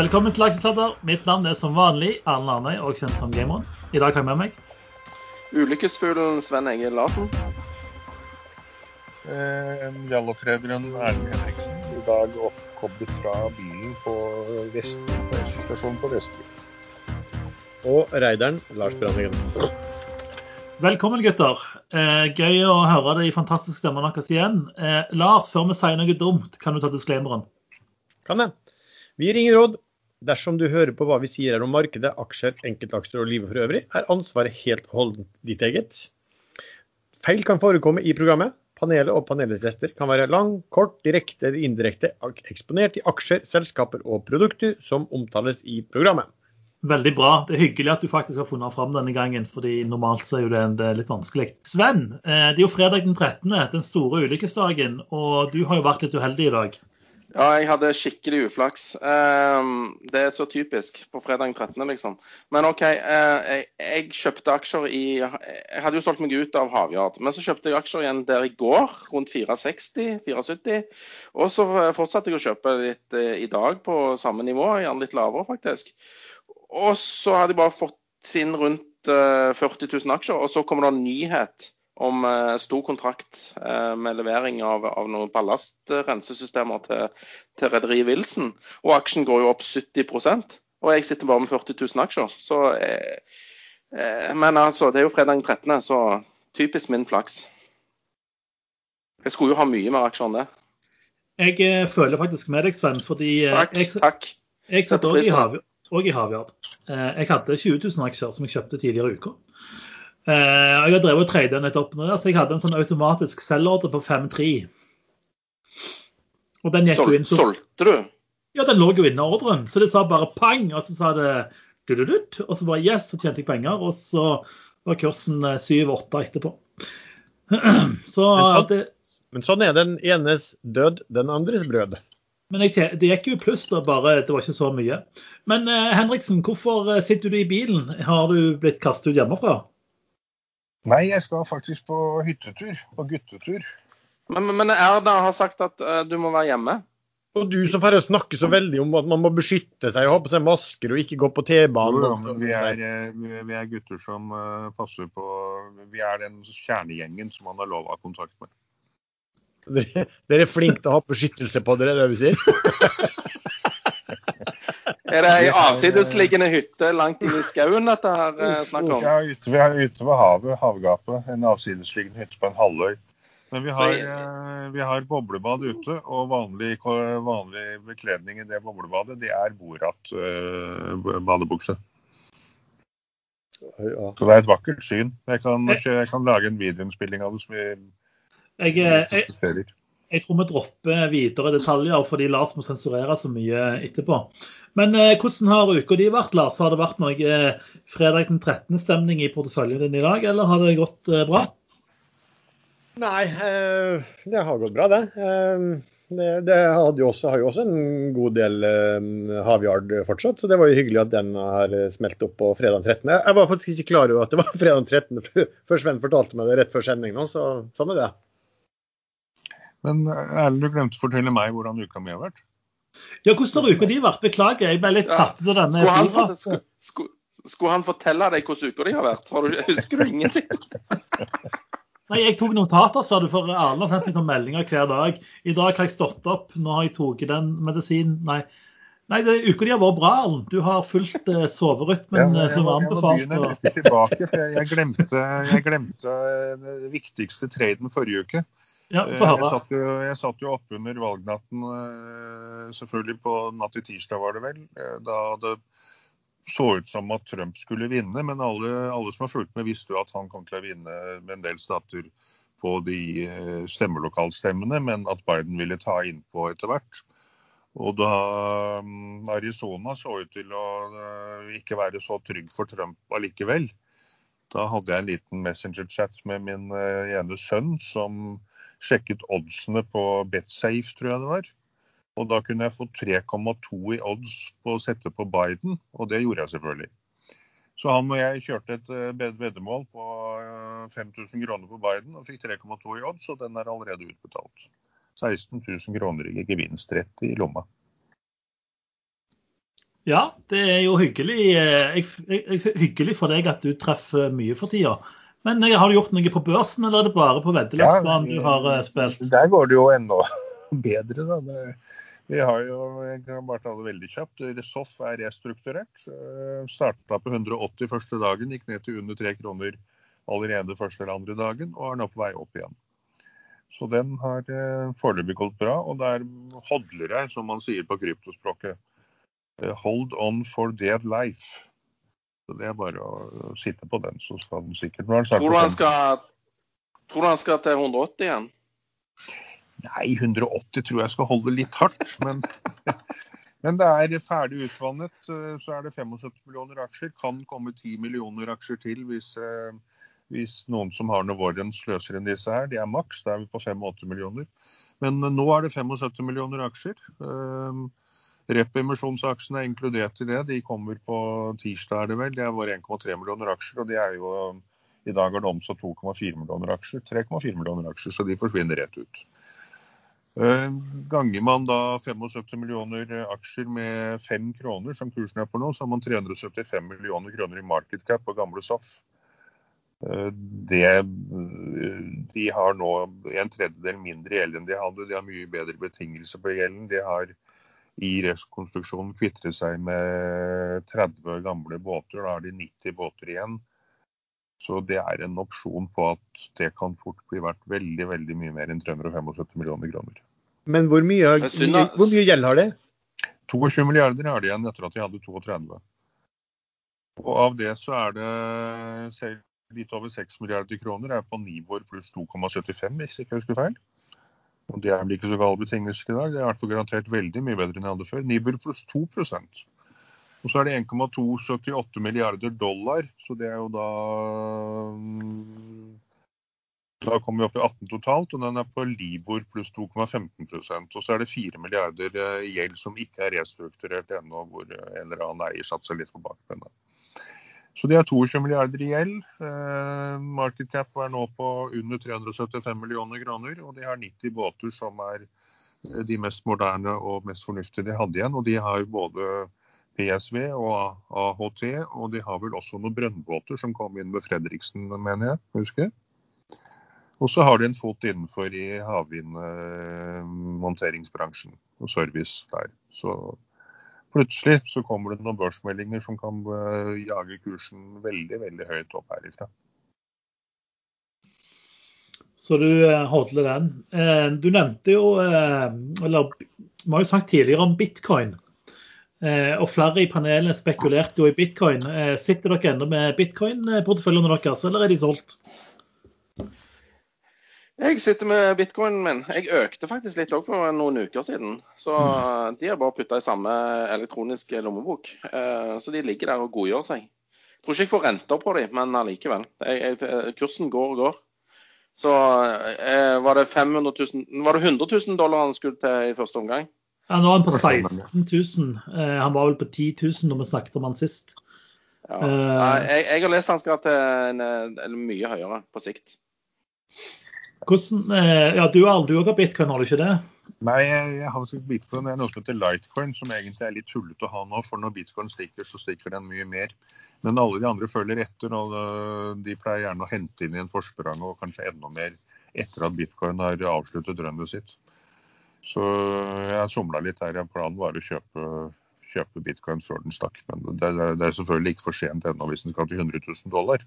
Velkommen til Aksjesladder. Mitt navn er som vanlig Arne Arnøy, og kjent som Gameren. I dag har jeg med meg Ulykkesfuglen Sven Egil Larsen. Eh, Jallo-trederen Erlend Henriksen. I dag oppkoblet fra bilen på Vestby, på stasjonen på Vestby. Og reideren Lars Brandeggen. Velkommen, gutter. Eh, gøy å høre de fantastiske stemmene deres igjen. Eh, Lars, før vi sier noe dumt, kan du ta disclaimeren? Kan jeg. Vi gir ingen råd. Dersom du hører på hva vi sier her om markedet, aksjer, enkeltaksjer og livet for øvrig, er ansvaret helt og holdent ditt eget. Feil kan forekomme i programmet. Panelet og panelets gjester kan være lang, kort, direkte eller indirekte eksponert i aksjer, selskaper og produkter som omtales i programmet. Veldig bra. Det er hyggelig at du faktisk har funnet fram denne gangen, fordi normalt så er jo det, litt vanskelig. Sven, eh, det er jo fredag den 13., den store ulykkesdagen, og du har jo vært litt uheldig i dag. Ja, jeg hadde skikkelig uflaks. Um, det er så typisk på fredag 13., liksom. Men OK, uh, jeg, kjøpte aksjer i Jeg hadde jo solgt meg ut av Havyard. Men så kjøpte jeg aksjer igjen der i går, rundt 460-74. Og så fortsatte jeg å kjøpe litt uh, i dag på samme nivå, gjerne litt lavere faktisk. Og så hadde jeg bare fått inn rundt uh, 40 000 aksjer, og så kommer det en nyhet om uh, stor kontrakt uh, med levering av, av noen ballastrensesystemer til, til rederiet Wilson. Og aksjen går jo opp 70% og jeg sitter bare med 40 000 aksjer. Så, eh, men altså, det er jo fredag den 13., så typisk min flaks. Jeg skulle jo ha mye mer aksjer enn det. Jeg føler faktisk med deg, Sven, fordi takk, jeg, takk. jeg satt òg i Havyard. Jeg hadde 20 000 aksjer som jeg kjøpte tidligere i uka. Uh, jeg har drevet og tradet nettopp nå, så jeg hadde en sånn automatisk selgordre på 5-3. Og den gikk Sol, jo inn så, Solgte du? Ja, den lå jo inne i ordren. Så det sa bare pang, og så sa det dududutt, og så bare yes, så tjente jeg penger. Og så var kursen 7-8 etterpå. så Men sånn, det, men sånn er den enes død, den andres brød. men jeg, det gikk jo i pluss, da, bare det var ikke så mye. Men eh, Henriksen, hvorfor eh, sitter du i bilen? Har du blitt kastet ut hjemmefra? Nei, jeg skal faktisk på hyttetur. På guttetur. Men, men, men Erna har sagt at uh, du må være hjemme. Og du som får snakke så veldig om at man må beskytte seg og ha på seg masker og ikke gå på T-banen. Vi er, eh, vi- vi er gutter som eh, passer på Vi er den kjernegjengen som man har lov å ha kontakt med. Dere, dere er flinke til å ha beskyttelse på dere, det er det vi sier? Er det ei avsidesliggende hytte langt inn i skauen dette her er snakk om? Ja, ute, vi er ute ved havet, havgapet. En avsidesliggende hytte på en halvøy. Men vi har, eh, vi har boblebad ute, og vanlig, vanlig bekledning i det boblebadet, det er Borat-badebukse. Så det er et vakkert syn. Jeg kan, jeg kan lage en videoinnspilling av det som vi Jeg, eh, jeg, jeg tror vi dropper videre detaljer, fordi Lars må sensurere så mye etterpå. Men eh, hvordan har uka di vært, Lars? Har det vært noe eh, fredag den 13.-stemning i porteføljen din i dag, eller har det gått eh, bra? Nei, eh, det har gått bra, det. Eh, det, det hadde jo også, har jo også en god del eh, Havyard fortsatt, så det var jo hyggelig at den har smelt opp på fredag 13. Jeg var faktisk ikke klar over at det var fredag 13. før- før Sven fortalte meg det rett før sending nå, så sånn er det. Men Erlend, du glemte å fortelle meg hvordan uka mi har vært. Ja, hvordan har uka de vært? Beklager, jeg ble litt satt ut av denne. Skulle han, fyra. skulle, skulle, skulle han fortelle deg hvordan uka de har vært? For du, husker du ingenting? Nei, Jeg tok notater, sa du, for Erlend har sendt sånn meldinger hver dag. I dag har jeg stått opp, nå har jeg tatt den medisinen. Nei, Nei det, uka di har vært bra, Erlend. Du har fulgt eh, soverytmen Ja, eh, som var jeg må anbefalt. begynne litt tilbake, for jeg, jeg, glemte, jeg glemte den viktigste traden forrige uke. Ja, Eh, Jeg satt jo, jeg satt jo oppunder valgnatten, eh, selvfølgelig på natt til tirsdag var det vel. eh, Da det så ut som at Trump skulle vinne, men alle, alle som har fulgt med, visste jo at han kom til å vinne med en del stater på de stemmelokalstemmene, men at Biden ville ta innpå etter hvert. Og da mm, Arizona så ut til å ikke være så trygg for Trump allikevel, da hadde jeg en liten messenger-chat med min ene sønn, som sjekket oddsene på BetSafe, tror jeg det var. Og da kunne jeg få 3,2 i odds på å sette på Biden, og det gjorde jeg selvfølgelig. Så han og jeg kjørte et eh, veddemål på eh, 5000 kroner på Biden og fikk 3,2 i odds, og den er allerede utbetalt. 16 000 kroner i gevinst rett i lomma. Ja, det er jo hyggelig, eh, hyggelig for deg at du treffer mye for tida. Men eh, har du gjort noe på børsen, eller er det bare på veddeløpsbanen du har eh, spilt? Der går det jo enda bedre, da. Det, vi har jo, jeg kan bare ta det veldig kjapt. Resoff er restrukturert. Starta på 180 første dagen, gikk ned til under 3 kroner allerede første eller andre dagen, og er nå på vei opp igjen. Så den har eh, foreløpig gått bra. Og der hodler jeg, som man sier på kryptospråket. Eh, hold on for dead life. Så Det er bare å sitte på den, så skal den sikkert Nå tror, du han skal, tror du han skal til 180 igjen? Nei, 180 tror jeg skal holde litt hardt. Men, men det er ferdig utvannet. Eh, så er det 75 millioner aksjer. Kan komme 10 millioner aksjer til hvis hvis noen som har noe Warrens løser enn disse her. De er maks, da er vi på 5-8 millioner. Men nå er det 75 millioner aksjer. Uh, er inkludert i det. De kommer på tirsdag, er det vel. Det er våre 1,3 millioner aksjer. Og de er jo i dag har det omsatt 2,4 millioner aksjer. 3,4 millioner aksjer, så de forsvinner rett ut. Uh, ganger man da 75 millioner aksjer med 5 kroner, som kursen er på nå, så har man 375 millioner kroner i market cap på gamle SAF. Eh, det, de har nå en tredjedel mindre gjeld enn de hadde. De har mye bedre betingelser på gjelden. De har i rekonstruksjonen kvitret seg med 30 gamle båter. Da er de 90 båter igjen. Så det er en opsjon på at det kan fort bli verdt veldig veldig mye mer enn 375 millioner kroner. Men hvor mye, hvor mye gjeld har de? 22 milliarder har de igjen etter at de hadde 32. Og av det så er det selv litt over 6 milliarder kroner er på Nibor pluss 2,75, hvis jeg ikke husker feil. Og Det er vel ikke så gale betingelser i dag. Det er i hvert fall garantert veldig mye bedre enn jeg hadde før. Nibor pluss 2% Og så er det 1,278 milliarder dollar, så det er jo da Da kommer vi opp i 18 totalt, og den er på Libor pluss 2,15% Og så er det 4 milliarder eh, gjeld som ikke er restrukturert ennå, hvor en eller annen eier satser litt på bakbeina. Så de har 22 milliarder i gjeld. Eh, market cap er nå på under 375 millioner kroner. Og de har 90 båter som er eh, de mest moderne og mest fornuftige de hadde igjen. Og de har både PSV og AHT, og de har vel også noen brønnbåter som kom inn med Fredriksen, mener jeg. husker Og så har de en fot innenfor i havvindmonteringsbransjen og service der. Så plutselig så kommer det noen børsmeldinger som kan uh, jage kursen veldig veldig høyt opp her i sted. Så du holder hodler den. Uh, du nevnte jo Eller vi har jo sagt tidligere om bitcoin. og flere i panelet spekulerte jo i bitcoin. sitter dere ennå med bitcoin-porteføljene deres, eller er de solgt? Jeg sitter med bitcoinen min. Jeg økte faktisk litt òg for noen uker siden. Så mm. de har bare putta i samme elektroniske lommebok. Eh, så de ligger der og godgjør seg. Jeg tror ikke jeg får renter på dem, men allikevel. kursen går og går. Så eh, var det 500 000 Var det 100 000 dollar han skulle til i første omgang? Ja, nå er han på 16 000. Eh, han var vel på 10 000 når vi snakket om han sist. Ja. Jeg, jeg, har lest han skal til en, en, mye høyere på sikt. Hvordan, eh, ja, Du har aldri har bitcoin, har du ikke det? Nei, jeg har ikke bitcoin. Det er noe som heter litecoin, som egentlig er litt tullete å ha nå. For når bitcoin stikker, så stikker den mye mer. Men alle de andre følger etter, og de pleier gjerne å hente inn i en forsprang og kanskje enda mer etter at bitcoin har avsluttet drømmet sitt. Så jeg somla litt her. Planen var å kjøpe, kjøpe bitcoin før den stakk. Men det, det er selvfølgelig ikke for sent ennå hvis den skal til 100 000 dollar.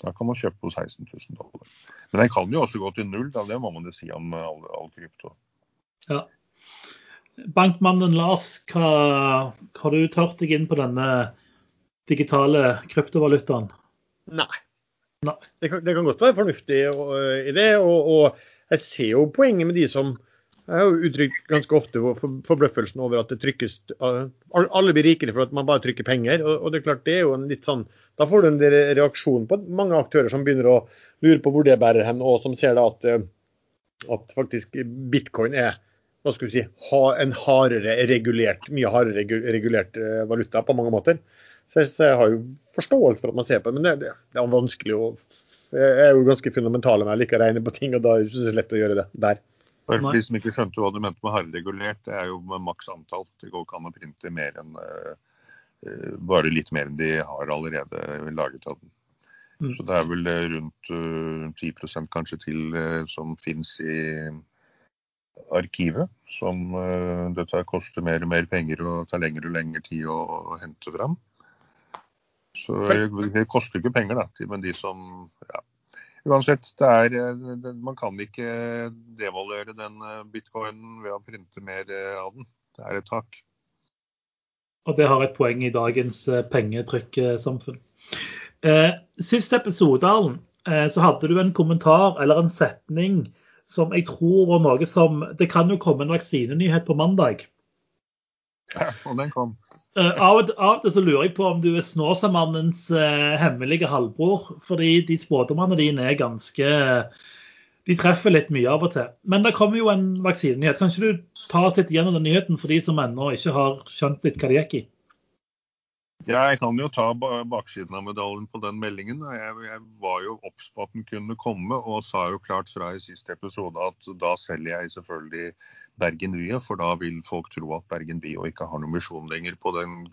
Da kan man kjøpe på 16 000 dollar. Men den kan jo også gå til null, da. det må man jo si om all, all krypto. Ja. Bankmannen Lars, hva har du tørt deg inn på denne digitale kryptovalutaen? Nei. Nei. Det, kan, det, kan, godt være fornuftig i det. Og, og, jeg ser jo poenget med de som jeg har jo uttrykt ganske ofte forbløffelsen over at det trykkes Alle blir rikere for at man bare trykker penger. Og, og det er klart det er jo en litt sånn Da får du en reaksjon på mange aktører som begynner å lure på hvor det bærer hen, og som ser da at, eh, at faktisk bitcoin er hva skal vi si, en hardere regulert, mye hardere regulert eh, valuta på mange måter. Så jeg, så jeg har jo forståelse for at man ser på det, men det, det, det er vanskelig å Jeg er jo ganske fundamental med jeg liker å regne på ting, og da er det ikke så lett å gjøre det der. For de som ikke skjønte hva du mente med hardregulert, det er jo med maks antall. Det går ikke an å printe mer enn uh, bare litt mer enn de har allerede laget av den. Mm. Så det er vel eh, rundt uh, 10 kanskje til uh, som finnes i arkivet. Som uh, dette koster mer og mer penger og tar lengre og lengre tid å, å hente fram. Så eh, det koster ikke penger, da. Men de som ja. Uansett, det er, eh, det, man kan ikke devaluere den eh, bitcoinen ved å printe mer eh, av den. Det er et tak. Og det har et poeng i dagens eh, pengetrykksamfunn. Eh, siste episode, eh, så hadde du en kommentar eller en setning som jeg tror var noe som Det kan jo komme en vaksinenyhet på mandag. Ja, og den kom. Eh, av, og, til så lurer jeg på om du er Snåsamannens eh, hemmelige halvbror. Fordi de spådommene dine er ganske De treffer litt mye av og til. Men det kommer jo en vaksinenyhet. Kan ikke du ta oss litt gjennom den nyheten for de som ennå ikke har skjønt litt hva det gikk i? Jeg kan jo ta ba- baksiden av medaljen på den meldingen. Jeg var jo obs på at den kunne komme, og sa jo klart fra i siste episode at da selger jeg selvfølgelig Bergen Vie, for da vil folk tro at Bergen Bio ikke har noen misjon lenger på den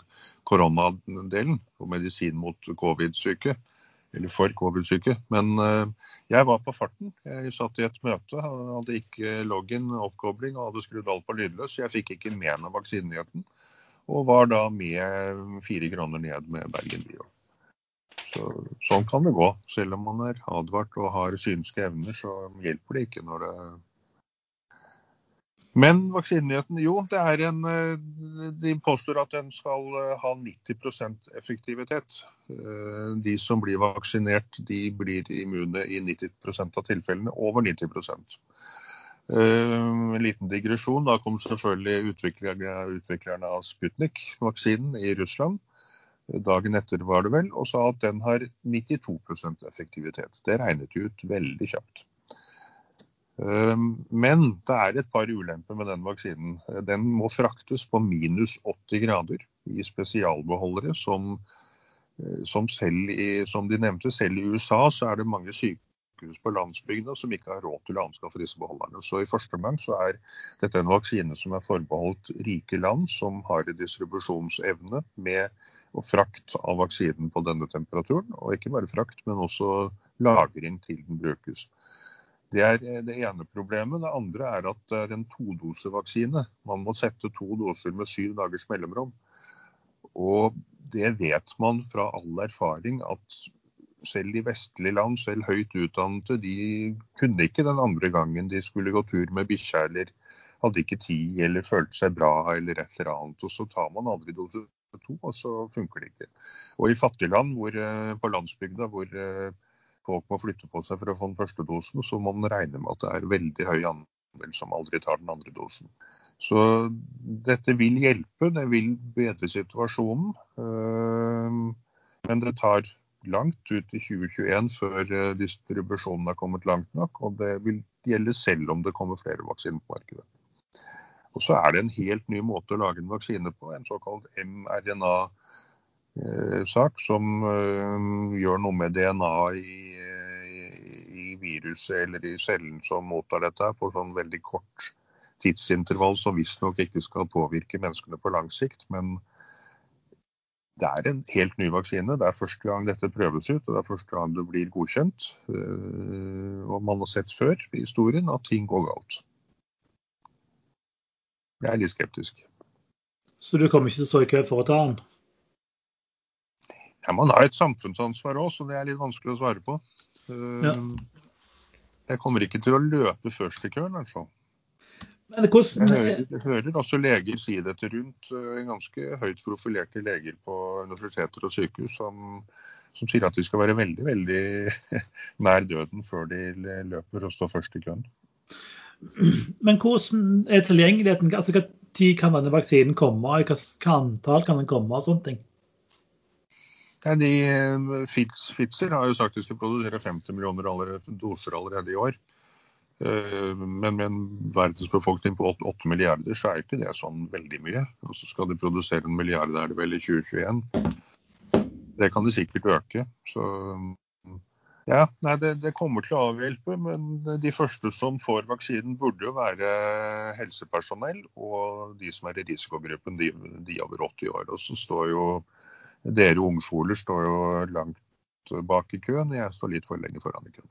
koronadelen og medisin mot covid-syke. Eller for covid-syke. Men eh, jeg var på farten. Jeg satt i et møte, hadde ikke login, oppkobling og hadde skrudd alt på lydløs. Jeg fikk ikke med meg vaksinenyheten og var da med fire kroner ned med Bergen Bio. Så, sånn kan det gå. Selv om man er advart og har synske evner, så hjelper det ikke når det Men vaksinenyheten, jo, det er en eh, De påstår at den skal eh, ha 90% effektivitet. Eh, De som blir vaksinert, de blir immune i 90% av tilfellene. Over 90 Eh, En liten digresjon. Da kom selvfølgelig utviklerne av Sputnik-vaksinen i Russland. Dagen etter var det vel, og sa at den har 92% effektivitet. Det regnet de ut veldig kjapt. Eh, Men det er et par ulemper med den vaksinen. Den må fraktes på minus 80 grader i spesialbeholdere som, eh, som i, som de nevnte, selv i USA så er det mange sykehus på landsbygda som ikke har råd til å anskaffe disse beholderne. Så i første omgang så er dette en vaksine som er forbeholdt rike land som har distribusjonsevne med frakt av vaksinen på denne temperaturen. Og ikke bare frakt, men også lagring til den brukes. Det er eh, det ene problemet. Det andre er at det er en todosevaksine. Man må sette to doser med syv dagers mellomrom. Og det vet man fra all erfaring at selv i vestlige land, selv høyt utdannede, de kunne ikke den andre gangen de skulle gå tur med bikkja eller hadde ikke tid eller følte seg bra eller et eller annet. Og så tar man aldri dose to, og så funker det ikke. Og i fattige land hvor, eh, på landsbygda hvor eh, folk må flytte på seg for å få den første dosen, så må man regne med at det er veldig høy andel som aldri tar den andre dosen. Så dette vil hjelpe, det vil bedre situasjonen. øh, Men det tar langt ut i 2021 før øh, distribusjonen har kommet langt nok. Og det vil gjelde selv om det kommer flere vaksiner på markedet. Og så er det en helt ny måte å lage en vaksine på, en såkalt mRNA-sak, som øh, gjør noe med DNA i, i viruset eller i cellen som mottar dette, på sånn veldig kort tidsintervall som visstnok ikke skal påvirke menneskene på lang sikt. Men det er en helt ny vaksine. Det er første gang dette prøves ut, og det er første gang det blir godkjent. Øh, Og man har sett før i historien at ting går galt. Jeg er litt skeptisk. Så du kommer ikke til å stå i kø for å ta den? Ja, man har et samfunnsansvar òg, så det er litt vanskelig å svare på. Øh, Ja. Jeg kommer ikke til å løpe først i køen, i hvert fall. Men Jeg hører, jeg hører også leger si dette rundt øh, ganske høyt profilerte leger på universiteter og sykehus som, som sier at de skal være veldig, veldig nær døden før de løper og står først i køen. Men hvordan er tilgjengeligheten? Altså, tid kan denne vaksinen komme? Hva antall kan den komme? og sånne ting? Nei, de, øh, Fitz, Fitzer har jo sagt de skal produsere 50 millioner doser allerede i år. Eh, Men med en verdensbefolkning på 8 milliarder, så er ikke det sånn veldig mye. Og så skal de produsere en milliard er det vel i 2021. Det kan de sikkert øke. Så Ja, nei, det, det, kommer til å avhjelpe, men de første som får vaksinen, burde jo være helsepersonell og de som er i risikogruppen, de, de over 80 år. Og så står jo dere ungfoler står jo langt bak i køen. Jeg står litt for lenge foran i køen.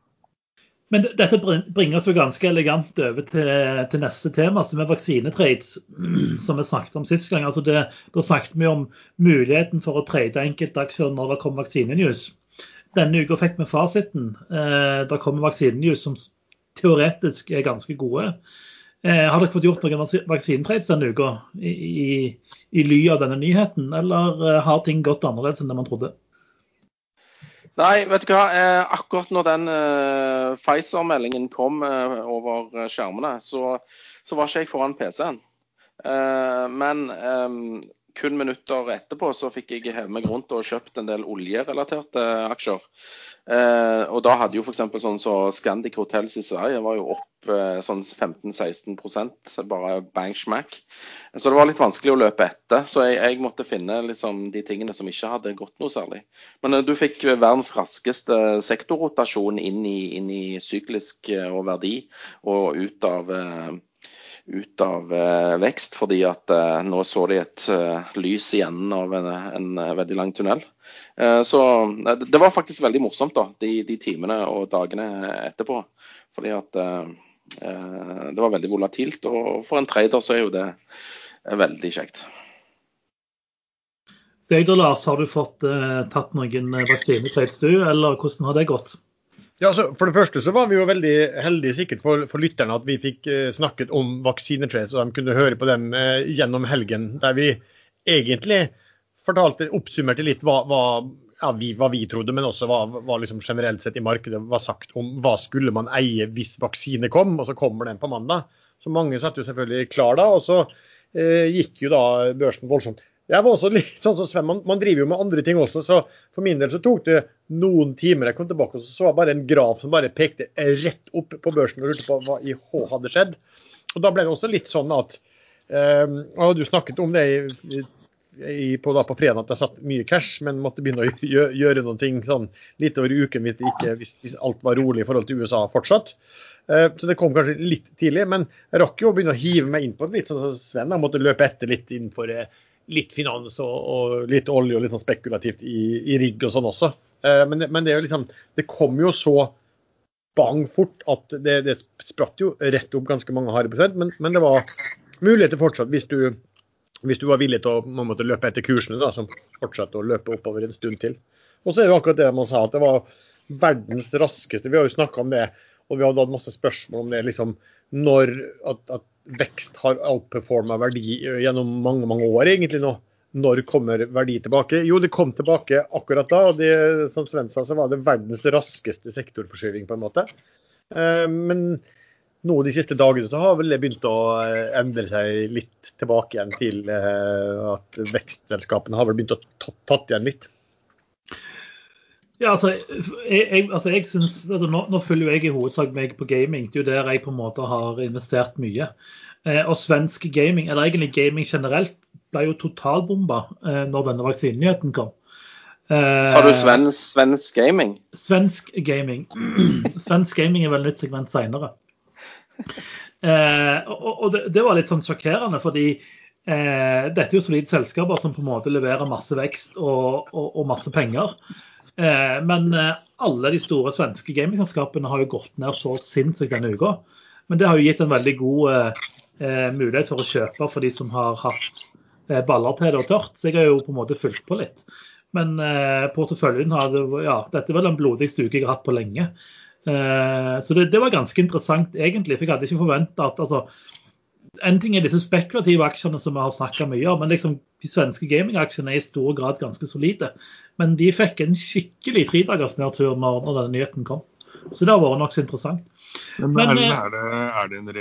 Men dette bringer oss jo ganske elegant over til, til neste tema, som er vaksinetrades, som vi snakket om sist gang. Altså det, da snakket vi om muligheten for å trade enkeltaksjer når det kom vaksinenews. Denne uka fikk vi fasiten. Eh, det kommer vaksinenews som teoretisk er ganske gode. Eh, har dere fått gjort noen vaksinetrades denne uka i, i, i ly av denne nyheten, eller eh, har ting gått annerledes enn det man trodde? Nei, vet du hva. Eh, akkurat når den Pfizer-meldingen kom over skjermene, så, så, var ikke jeg foran PC-en. men kun minutter etterpå så fikk jeg heve meg rundt og kjøpt en del oljerelaterte aksjer. Eh, og da hadde jo f.eks. sånn så Scandic Hotels i Sverige var jo opp eh, sånn 15-16 bare bang smack. Så det var litt vanskelig å løpe etter. Så jeg, jeg måtte finne liksom, de tingene som ikke hadde gått noe særlig. Men eh, du fikk verdens raskeste sektorrotasjon inn i, inn i syklisk eh, og verdi og ut av eh, ut av eh, vekst, fordi at eh, nå så de et eh, lys i enden av en, en veldig lang tunnel. så det var faktisk veldig morsomt da, de, de timene og dagene etterpå. Fordi at det var veldig volatilt. Og for en trader så er jo det veldig kjekt. Deg da, Lars, har du fått tatt noen vaksinetrades du, eller hvordan har det gått? Ja, altså, For det første så var vi jo veldig heldige sikkert for, for lytterne at vi fikk eh, snakket om vaksinetrace, og de kunne høre på dem eh, gjennom helgen. Der vi egentlig fortalte, oppsummerte litt hva, hva, ja, vi, hva vi, trodde, men også hva, hva liksom generelt sett i markedet var sagt om hva skulle man eie hvis vaksine kom, og så kommer den på mandag. Så mange satt jo selvfølgelig klar da, og så eh, gikk jo da børsen voldsomt jeg var også litt sånn som Sven, man, man, driver jo med andre ting også, så for min del så tok det noen timer. Jeg kom tilbake og så, var bare en graf som bare pekte rett opp på børsen og lurte på hva i H hadde skjedd. Og Da ble det også litt sånn at um, og Du snakket om det i, i, på, da, på fredag at det satt mye cash, men måtte begynne å gjøre, gjøre noen ting sånn litt over uken hvis, ikke, hvis, hvis, alt var rolig i forhold til USA fortsatt. Uh, så det kom kanskje litt tidlig, men jeg rakk jo å begynne å hive meg inn på det litt. sånn så Sven jeg måtte løpe etter litt innenfor uh, litt finans og, og, litt olje og litt sånn spekulativt i, i rigg og sånn også. Eh, men, men, det er jo liksom Det kom jo så bang fort at det, det spratt jo rett opp ganske mange harde prosent. Men, men, det var muligheter fortsatt hvis du, hvis du var villig til å man måtte løpe etter kursene, da, som fortsatte å løpe oppover en stund til. Og så er det jo akkurat det man sa, at det var verdens raskeste. Vi har jo snakka om det, og vi har hatt masse spørsmål om det. liksom når at, at vekst har outperforma verdi gjennom mange mange år egentlig nå. Når kommer verdi tilbake? Jo, det kom tilbake akkurat da. og det, Som Sven sa, så var det verdens raskeste sektorforskyving, på en måte. Eh, men nå de siste dagene så har vel det begynt å eh, endre seg litt tilbake igjen til eh, at vekstselskapene har vel begynt å tatt igjen litt. Ja, altså, jeg, jeg, altså, jeg synes, altså nå, nå, følger jeg i hovedsak meg på gaming. Det er jo der jeg på en måte har investert mye. Eh, og svensk gaming, eller egentlig gaming generelt, ble jo totalbomba eh, når denne vaksinenyheten kom. Eh, Sa du svensk, svensk gaming? Svensk gaming. svensk gaming er vel nytt segment seinere. Eh, og, og det, det, var litt sånn sjokkerende, fordi eh, dette er jo solide selskaper som på en måte leverer masse vekst og, og, og masse penger. Eh, men eh, alle de store svenske gamingselskapene har jo gått ned så sinnssykt denne uka. Men det har jo gitt en veldig god eh, mulighet for å kjøpe for de som har hatt baller til det og tørt. Så jeg har jo på en måte fulgt på litt. Men porteføljen har ja, Dette vel den blodigste uka jeg har hatt på lenge. Så det, det, var ganske interessant egentlig. For jeg hadde ikke forventa at altså, En ting er disse spekulative aksjene som vi har snakka mye om, men liksom, de svenske gamingaksjene er i stor grad ganske solide. Men de fikk en skikkelig tredagers nedtur når, når denne nyheten kom. Så det har vært nokså interessant. Men, Men er, er, det, er, det, en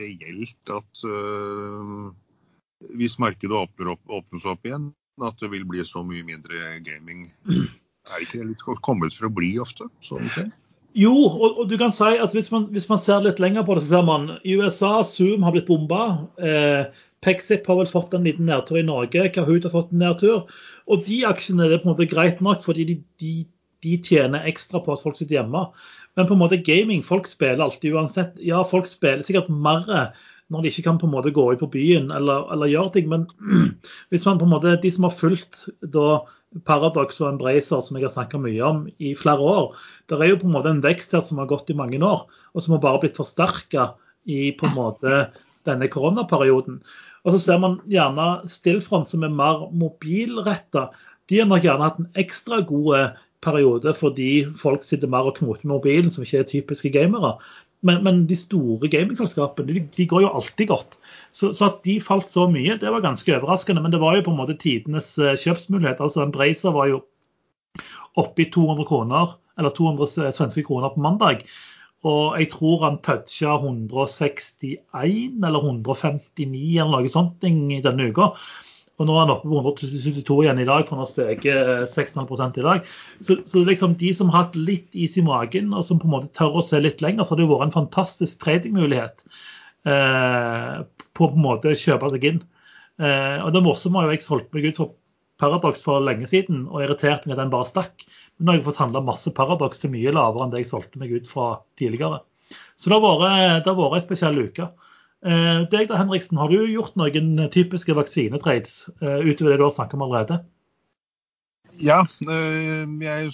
reelt at uh, hvis markedet åpner opp, åpnes opp igjen, at det vil bli så mye mindre gaming? Er ikke det litt kommet for å bli ofte? Sånn Jo, og, og, du kan si at hvis man, hvis man, ser litt lenger på det, så ser man i USA Zoom har blitt bomba. Eh, Pexip har vel fått en liten nedtur i Norge. Kahoot har fått en nedtur. Og de aksjene er det på en måte greit nok, fordi de, de de tjener ekstra på at folk sitter hjemme. Men på en måte gaming, folk spiller alltid uansett. Ja, folk spiller sikkert mer når de ikke kan på en måte gå ut på byen eller, eller gjøre ting. Men hvis man på en måte, de som har fulgt da Paradox og Embracer, som jeg har snakka mye om i flere år, det er jo på en måte en vekst her som har gått i mange år, og som har bare blitt forsterka i på en måte denne koronaperioden. Og så ser man gjerne Stillfront, som er mer mobilretta. De har nok gjerne hatt en ekstra god periode fordi folk sitter mer og knoter med mobilen, som ikke er typiske gamere. Men, men, de store gamingselskapene de, de, går jo alltid godt. Så, så, at de falt så mye, det var ganske overraskende. Men det var jo på en måte tidenes eh, kjøpsmulighet. Altså en Bracer var jo oppe i 200 kroner, eller 200 svenske kroner på mandag. Og jeg tror han toucha 161 eller 159 eller noe sånt denne uka. Og nå er han oppe på 172 igjen i dag, for han har steget 6,5 i dag. Så, så liksom de som har hatt litt is i magen, og som på en måte tør å se litt lenger, så har det vært en fantastisk tradingmulighet eh, på på en måte kjøpe seg inn. Eh, og det morsomme var jo jeg solgte meg ut for Paradox for lenge siden og irriterte meg at den bare stakk. Men nå har jeg fått handla masse Paradox til mye lavere enn det jeg solgte meg ut fra tidligere. Så det har vært, det har en spesiell uke. Eh, deg da, Henriksen, har du gjort noen typiske vaksinetrades eh, utover det du har snakket om allerede? Ja, øh, jeg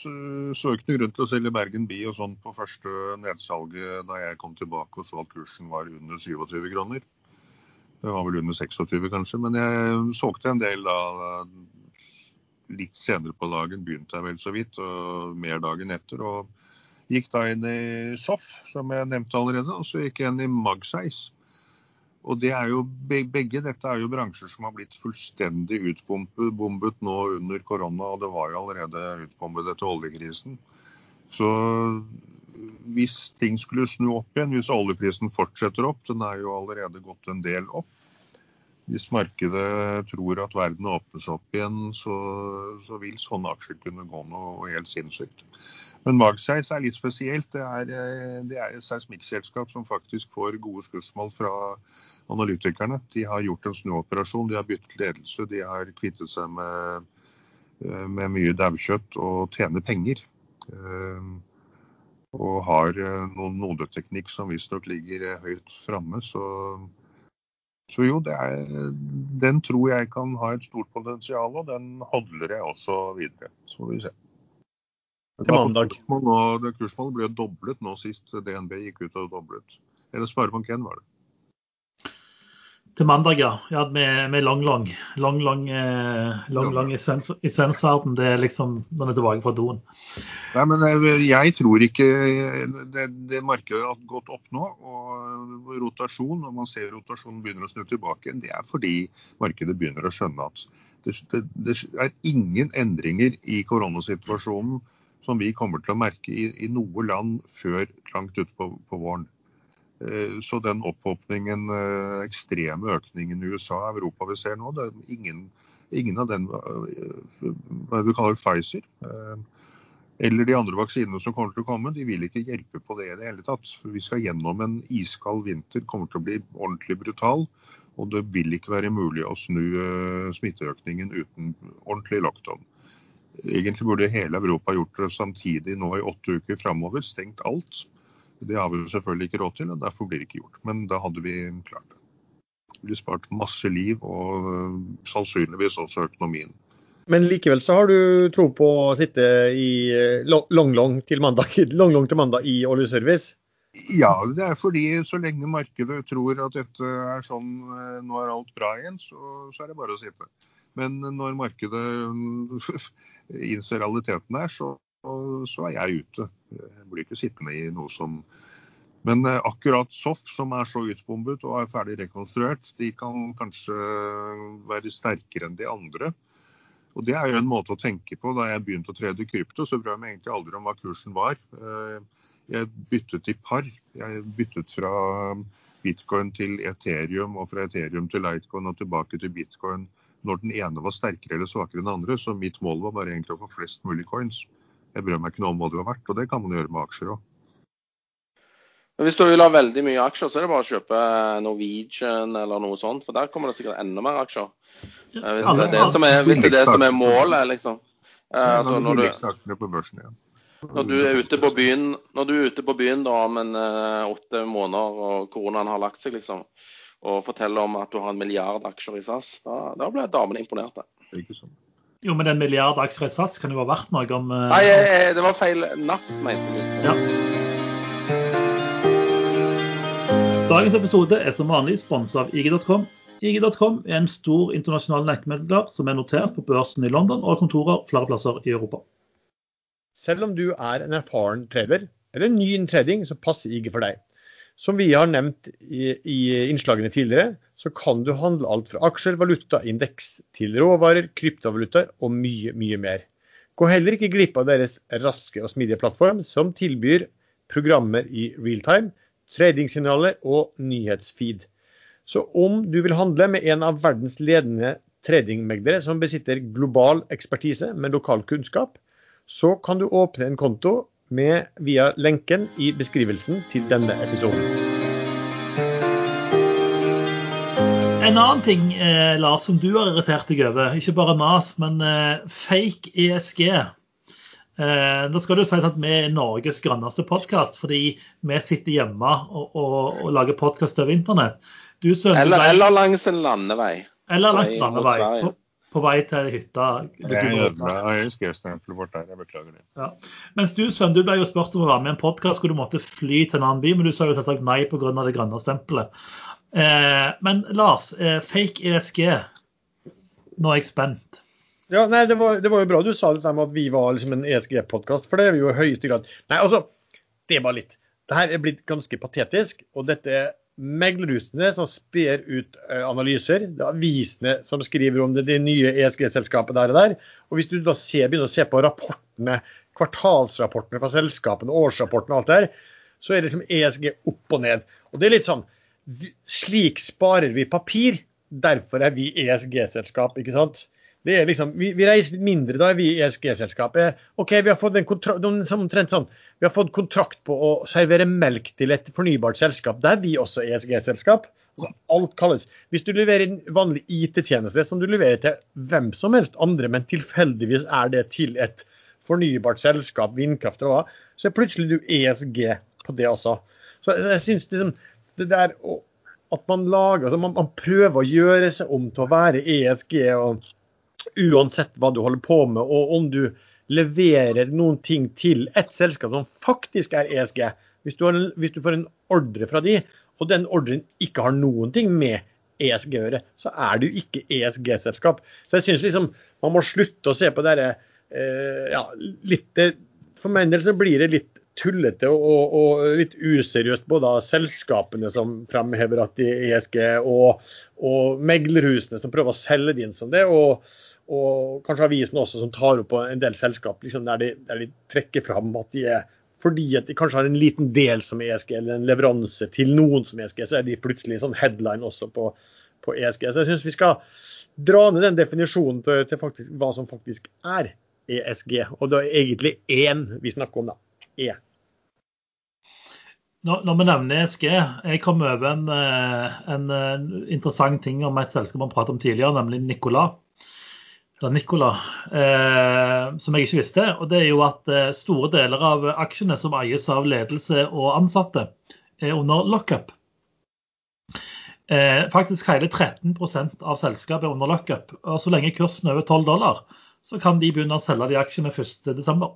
så ikke noe grunn til å selge Bergen Bi og sånn på første nedsalget da jeg kom tilbake og så at kursen var under 27 kroner. Det var vel under 26 kanskje, men jeg solgte en del da litt senere på dagen. Begynte jeg vel så vidt, og mer dagen etter. og Gikk da inn i SOF, som jeg nevnte allerede, og så gikk jeg inn i Magsize. Og det er jo, Begge dette er jo bransjer som har blitt fullstendig utbombet nå under korona, og det var jo allerede utbombet etter oljekrisen. Så hvis ting skulle snu opp igjen, hvis oljeprisen fortsetter opp, den er jo allerede gått en del opp, hvis markedet tror at verden åpnes opp igjen, så, så vil sånne aksjer kunne gå noe helt sinnssykt. Men Magseis er litt spesielt. Det er, eh, det er et seismikkselskap som faktisk får gode skussmål fra analytikerne. De har gjort en snuoperasjon, de har byttet ledelse, de har kvittet seg med, eh, med mye daukjøtt og tjener penger. Eh, og har noen nodeteknikk som visstnok ligger høyt framme. Så så jo, er, den tror jeg kan ha et stort potensial, og den holder jeg også videre. Så får vi se. Til mandag. Kursmålet ble doblet nå sist DNB gikk ut og doblet. Eller Sparebank1 var det. Til mandag, ja. ja med, med lang, lang. Lang, lang, eh, lang, lang i svenskverden. Det er liksom når vi er tilbake fra doen. Nei, men eh, jeg tror ikke det, det markedet har gått opp nå. Og rotasjon, når man ser rotasjonen begynner å snu tilbake, det er fordi markedet begynner å skjønne at det, det, det er ingen endringer i koronasituasjonen som vi kommer til å merke i, i noe land før langt utpå på våren. Eh, så den opphopningen, eh, ekstreme økningen i USA og Europa vi ser nå, det er ingen, ingen av den eh, hva du kaller Pfizer eller de andre vaksinene som kommer til å komme, de vil ikke hjelpe på det i det hele tatt. Vi skal gjennom en iskald vinter, kommer til å bli ordentlig brutal. Og det vil ikke være mulig å snu smitteøkningen uten ordentlig lockdown. Egentlig burde hele Europa gjort det samtidig nå i åtte uker framover, stengt alt. Det har vi selvfølgelig ikke råd til, og derfor blir det ikke gjort. Men da hadde vi klart det. Det blir spart masse liv, og øh, sannsynligvis også økonomien. Men likevel så har du tro på å sitte i øh, long-long til til mandag i oljeservice? Ja, det er fordi så lenge markedet tror at dette er sånn, øh, nå er alt bra igjen, så, så er det bare å sitte. Men når markedet innser realiteten her, så så er jeg ute. Jeg blir ikke sittende i noe som Men eh, akkurat SOF, som er så utbombet og er ferdig rekonstruert, de kan kanskje være sterkere enn de andre. Og Det er jo en måte å tenke på. Da jeg begynte å trede krypto, så brød jeg meg egentlig aldri om hva kursen var. Eh, jeg byttet i par. Jeg byttet fra bitcoin til Ethereum og fra Ethereum til Lightcoin og tilbake til bitcoin når den ene var sterkere eller svakere enn den andre. Så mitt mål var bare egentlig å få flest mulig coins. Jeg bryr meg ikke noe om hva du har vært, og det kan man gjøre med aksjer òg. Hvis du vil ha veldig mye aksjer, så er det bare å kjøpe Norwegian eller noe sånt. For der kommer det sikkert enda mer aksjer. Hvis det er det som er, det er, det som er målet, liksom. Eh, altså, Når du når du er ute på byen, når du er ute på byen da, om en eh, åtte måneder og koronaen har lagt seg, liksom, og forteller om at du har en milliard aksjer i SAS, da, da ble damene imponerte. Ikke sånn. Jo, men en milliard aksjer i SAS kan jo ha vært noe om uh... Nei, eh, det var feil. NAS, mente jeg. Ja. Dagens episode er som vanlig sponset av IG.com. IG.com er en stor internasjonal nettmegler som er notert på børsen i London og har kontorer flere plasser i Europa. Selv om du er en erfaren trader eller ny innen trading, så passer IG for deg. Som vi har nevnt i, i innslagene tidligere, så kan du handle alt fra aksjer, valuta, indeks til råvarer, kryptovalutaer og mye, mye mer. Gå heller ikke glipp av deres raske og smidige plattform, som tilbyr programmer i realtime, tradingsignaler og nyhetsfeed. Så om du vil handle med en av verdens ledende tradingmeglere som besitter global ekspertise med lokal kunnskap, så kan du åpne en konto med via lenken i beskrivelsen til denne episoden. En annen ting, eh, Lars, som du har irritert deg over, ikke bare NAS, men eh, fake ESG. Eh, nå skal det jo sies at vi er Norges grønneste podkast, fordi vi sitter hjemme og, og, og lager podkast over internett. Du, Eller, eller langs en landevei. eller langs mot landevei. På, vei til hytta. Jeg ødela ASG-stempelet vårt der. Jeg beklager det. Mens du, Sven, du ble jo spurt om å være med i en podkast hvor du måtte fly til en annen by, men du sa jo selvsagt nei pga. det grønne stempelet. Eh, men Lars, eh, fake ESG. Nå er jeg spent. Ja, nei, det var, det var jo bra du sa dette med at vi var liksom en ESG-podkast, for det er vi jo i høyeste grad. Nei, altså, det var litt. Det her er blitt ganske patetisk, og dette er meglerhusene som sper ut eh, analyser. Det er avisene som skriver om det, det nye ESG-selskapet der og der. Og hvis du da ser, begynner å se på rapportene, kvartalsrapportene fra selskapene, årsrapportene og alt det der, så er det liksom ESG opp og ned. Og det er litt sånn Slik sparer vi papir. Derfor er vi ESG-selskap, ikke sant? Det er liksom, vi, vi reiser litt mindre, da er vi ESG-selskap. Eh, OK, vi har fått en kontrakt, sånn, vi har fått kontrakt på å servere melk til et fornybart selskap. Der er vi også ESG-selskap. Altså, alt kalles. Hvis du leverer en vanlig IT-tjeneste som du leverer til hvem som helst andre, men tilfeldigvis er det til et fornybart selskap, vindkraft eller hva, så er plutselig du ESG på det også. Så jeg syns liksom det der at man lager altså man, man prøver å gjøre seg om til å være ESG og uansett hva du holder på med, og om du leverer noen ting til et selskap som faktisk er ESG. Hvis du, en, hvis du får en ordre fra de, og den ordren ikke har noen ting med ESG å gjøre, så er du ikke ESG-selskap. Så jeg syns liksom man må slutte å se på det derre eh, ja, litt For min del så blir det litt tullete og, og, og litt useriøst både av selskapene som fremhever at de ESG, og, og meglerhusene som prøver å selge det inn som det. og og kanskje avisen også som tar opp en del selskap liksom der, de, der de trekker fram at de er fordi at de kanskje har en liten del som ESG, eller en leveranse til noen som ESG, så er de plutselig sånn headline også på, på ESG. Så jeg syns vi skal dra ned den definisjonen til, til faktisk, hva som faktisk er ESG. Og det er egentlig én vi snakker om, da. E. Når, vi nevner ESG, jeg kom over en, eh, en, eh, interessant ting om et selskap man pratet om tidligere, nemlig Nicola. Eller Nicola, eh, som jeg ikke visste. Og det er jo at eh, store deler av aksjene som eies av ledelse og ansatte, er under lockup. Eh, faktisk hele 13 av selskapet er under lockup. Og så lenge kursen er over 12 dollar, så kan de begynne å selge de aksjene 1.12.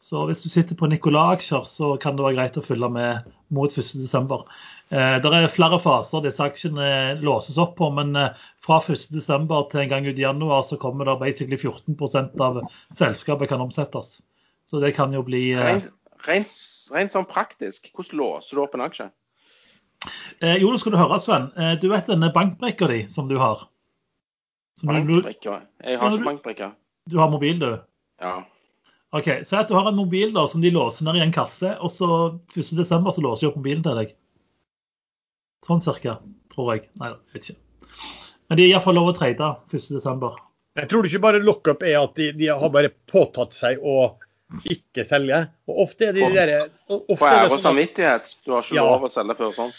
Så hvis du sitter på Nicola-aksjer, så kan det være greit å følge med mot 1.12. Eh, det er flere faser disse aksjene låses opp på, men eh, fra 1.12. til en gang ut i januar så kommer det basically 14% av selskapet kan omsettes. Så det kan jo bli eh, Rent, rent, rent sånn praktisk, hvordan låser du opp en aksje? eh, Jo, nå skal du høre, Sven. Eh, du vet denne bankbrikka di som du har? Som du, Bankbrikker? Jeg har ikke bankbrikka. du har mobil, du? Ja. OK. Si at du har en mobil da, som de låser ned i en kasse, og så 1.12. så låser de opp mobilen til deg. Sånn cirka, tror jeg. Nei, jeg vet ikke. Men de er iallfall lov å trade 1.12. Jeg tror ikke bare lockup er at de, de har bare påtatt seg å ikke selge. Og ofte er det de der, ofte På ære og sånn samvittighet. Du har ikke Ja. lov å selge før sånn.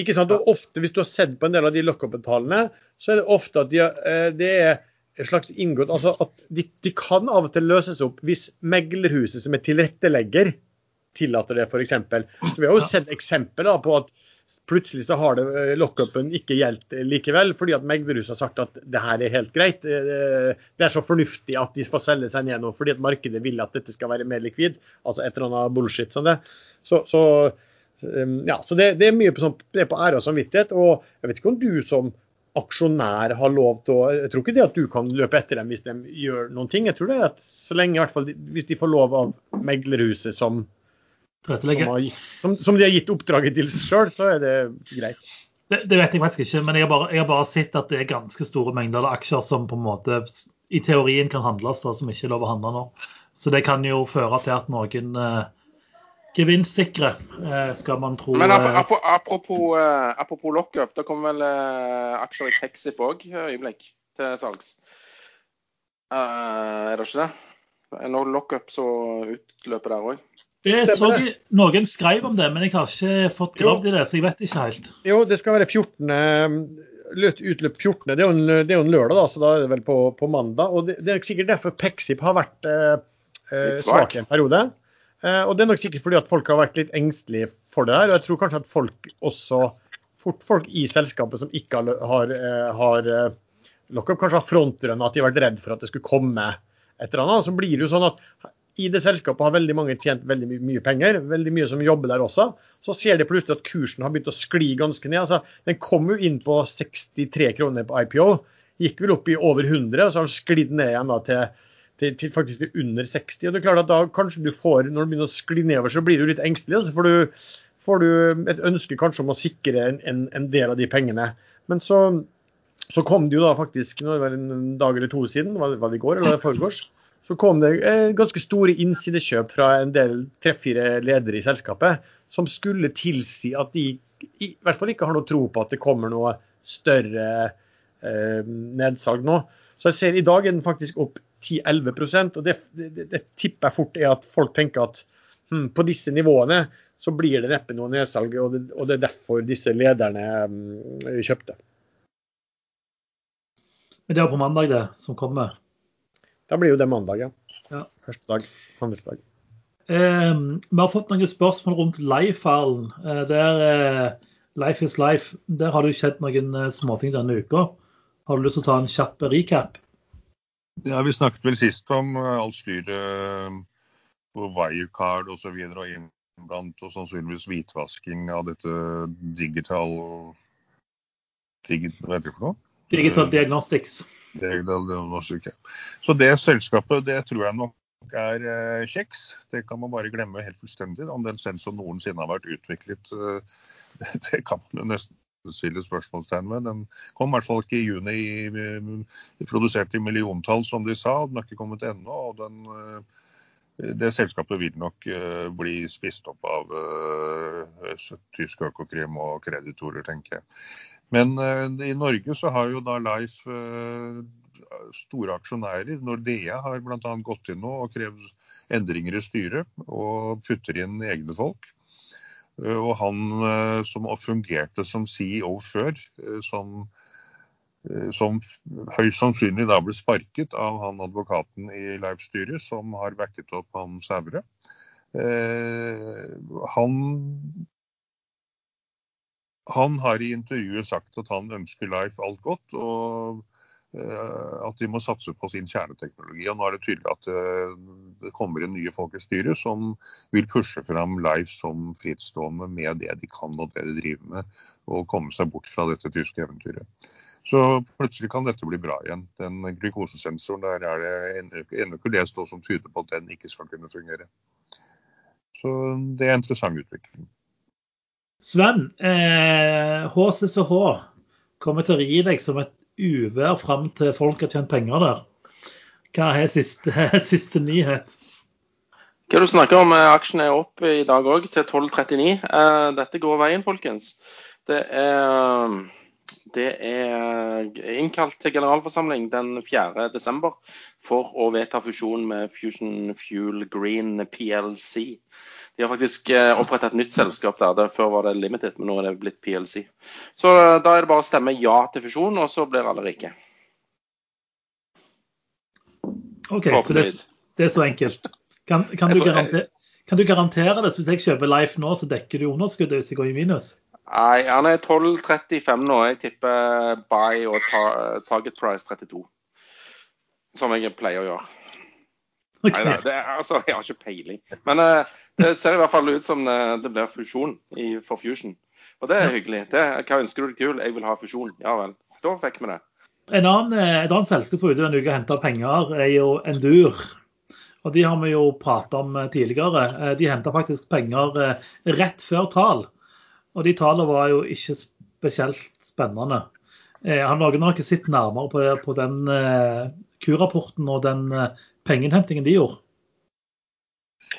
ikke sant? Og ofte, hvis du har sett på en del av de lockup-tallene, så er det ofte at de, har- eh, det er en slags inngått altså at de, de kan av og til løses opp hvis meglerhuset som er tilrettelegger, tillater det, f.eks. Så vi har jo sett eksempler på at plutselig så har det eh, lockupen ikke gjeldt likevel, fordi at meglerhuset har sagt at det her er helt greit. Eh, det er så fornuftig at de får selge seg ned nå fordi at markedet vil at dette skal være mer likvid. Altså et eller annet bullshit som det. Så, så, eh, ja, så det, det, er mye på, sånn, det er på ære og samvittighet. Og jeg vet ikke om du som aksjonær har lov til å Jeg tror ikke det at du kan løpe etter dem hvis de gjør noen ting. Jeg tror det er at så lenge i hvert fall hvis de får lov av meglerhuset som som, som, som, de har gitt oppdraget til sjøl, så er det greit. Det, det, vet jeg faktisk ikke, men jeg har, bare, jeg har, bare, sett at det er ganske store mengder av aksjer som på en måte i teorien kan handles, da, som ikke er lov å handle nå. Så det kan jo føre til at noen eh, gevinstsikre, eh, skal man tro. Men eh, apropos, eh, apropos lockup, det kommer vel eh, aksjer i Pexip òg øyeblikk til salgs. Uh, er det ikke det? Når lockup så utløper der òg. Det så jeg, Noen skrev om det, men jeg har ikke fått gravd i det, så jeg vet ikke helt. Jo, det skal være 14. Utløp 14. Det er jo en, det er jo en lørdag, da, så da er det vel på, på mandag. og Det, det er sikkert derfor Pexip har vært eh, eh svak i en periode. Eh, og det er nok sikkert fordi at folk har vært litt engstelige for det her. Og jeg tror kanskje at folk også fort folk i selskapet som ikke har, har, eh, har eh, lockup, kanskje har frontrønna at de har vært redd for at det skulle komme et eller annet. Så blir det jo sånn at i det selskapet har veldig mange tjent veldig my mye penger, veldig mye som jobber der også. Så ser de plutselig at kursen har begynt å skli ganske ned. Altså, den kom jo inn på 63 kroner på IPO, gikk vel opp i over 100, og så har den sklidd ned igjen da, til, til, til, faktisk under 60. og det er klart at da kanskje du får, Når det begynner å skli nedover, så blir du litt engstelig. så får du, får du et ønske kanskje om å sikre en, en, en del av de pengene. Men så, så kom det jo da faktisk nå det en dag eller to siden, var det, i går eller foregårs? Så kom det eh, ganske store innsidekjøp fra en del tre-fire ledere i selskapet som skulle tilsi at de i hvert fall ikke har noe tro på at det kommer noe større eh, nedsalg nå. Så jeg ser i dag er den faktisk opp 10-11 og det, det, det, tipper jeg fort er at folk tenker at hm, på disse nivåene så blir det neppe noe nedsalg, og det, og det er derfor disse lederne um, kjøpte. Men det er på mandag det som kommer? Da blir jo det mandag, ja. ja. Første dag. Handelsdag. Eh, vi har fått noen spørsmål rundt Leif-fallen. Eh, der eh, Life is life. Der har det jo skjedd noen eh, småting denne uka. Har du lyst til å ta en kjapp recap? Ja, Vi snakket vel sist om uh, alt styret på Wirecard osv. Og, så videre, og innblant og sannsynligvis hvitvasking av dette digital digit, Hva heter det for noe? Digital Diagnostics. Så det selskapet, det tror jeg nok er eh, kjeks. Det kan man bare glemme helt fullstendig. Om den sensoren noensinne har vært utviklet, eh, det, kan man jo nesten stille spørsmålstegn ved. Den kom i hvert fall ikke i juni, i, produsert i milliontall, som de sa. Den har ikke kommet ennå. og den, eh, det selskapet vil nok uh, bli spist opp av tysk Økokrim og kreditorer, tenker jeg. Men uh, i Norge så har jo da Leif uh, store aksjonærer. Nordea har bl.a. gått inn nå og krevd endringer i styret og putter inn egne folk. Uh, og han som fungerte som CEO før, som, som høyst sannsynlig da ble sparket av han advokaten i Leif-styret, som har backet opp han Sævre. Han han har i intervjuet sagt at han ønsker Life alt godt, og eh, at de må satse på sin kjerneteknologi. Og nå er det tydelig at eh, det kommer inn nye folk i styret som vil pushe fram Life som frittstående med det de kan og det de driver med, og komme seg bort fra dette tyske eventyret. Så plutselig kan dette bli bra igjen. Den glukosesensoren der er det ennå ikke lest noe som tyder på at den ikke skal kunne fungere. Så det er en interessant utvikling. Sven, eh, HCCH kommer til å ri deg som et uvær fram til folk har tjent penger der. Hva er siste, siste nyhet? Hva du snakker om? Aksjen er opp i dag òg, til 12,39. Eh, dette går veien, folkens. Det er, det er innkalt til generalforsamling den 4.12. for å vedta fusjon med Fusion Fuel Green PLC. De har faktisk eh, opprettet et nytt selskap der. Før var det Limited, men nå er det blitt PLC. Så eh, da er det bare å stemme ja til fusjon, og så blir alle rike. OK, så det, det, er så enkelt. Kan, kan, du garantere, kan, du garantere, det? Så hvis jeg kjøper Life nå, så dekker du underskuddet hvis jeg går i minus? Nei, han er 12,35 nå. Jeg tipper buy og target price 32. Som jeg pleier å gjøre. Okay. Nei, det, altså, jeg har ikke peiling. Men uh, det ser i hvert fall ut som det, det blir fusjon i, for Fusion. Og det er hyggelig. Det, hva ønsker du deg til? Jeg vil ha fusjon. Ja vel. Da fikk vi det. En annen, eh, et annet selskap som var ute denne uka og henta penger, er jo Endur. Og De har vi jo prata om eh, tidligere. De henta faktisk penger rett før tall. Og de tallene var jo ikke spesielt spennende. Noen har ikke sett nærmere på, på den Q-rapporten og den pengeinnhentingen de gjorde?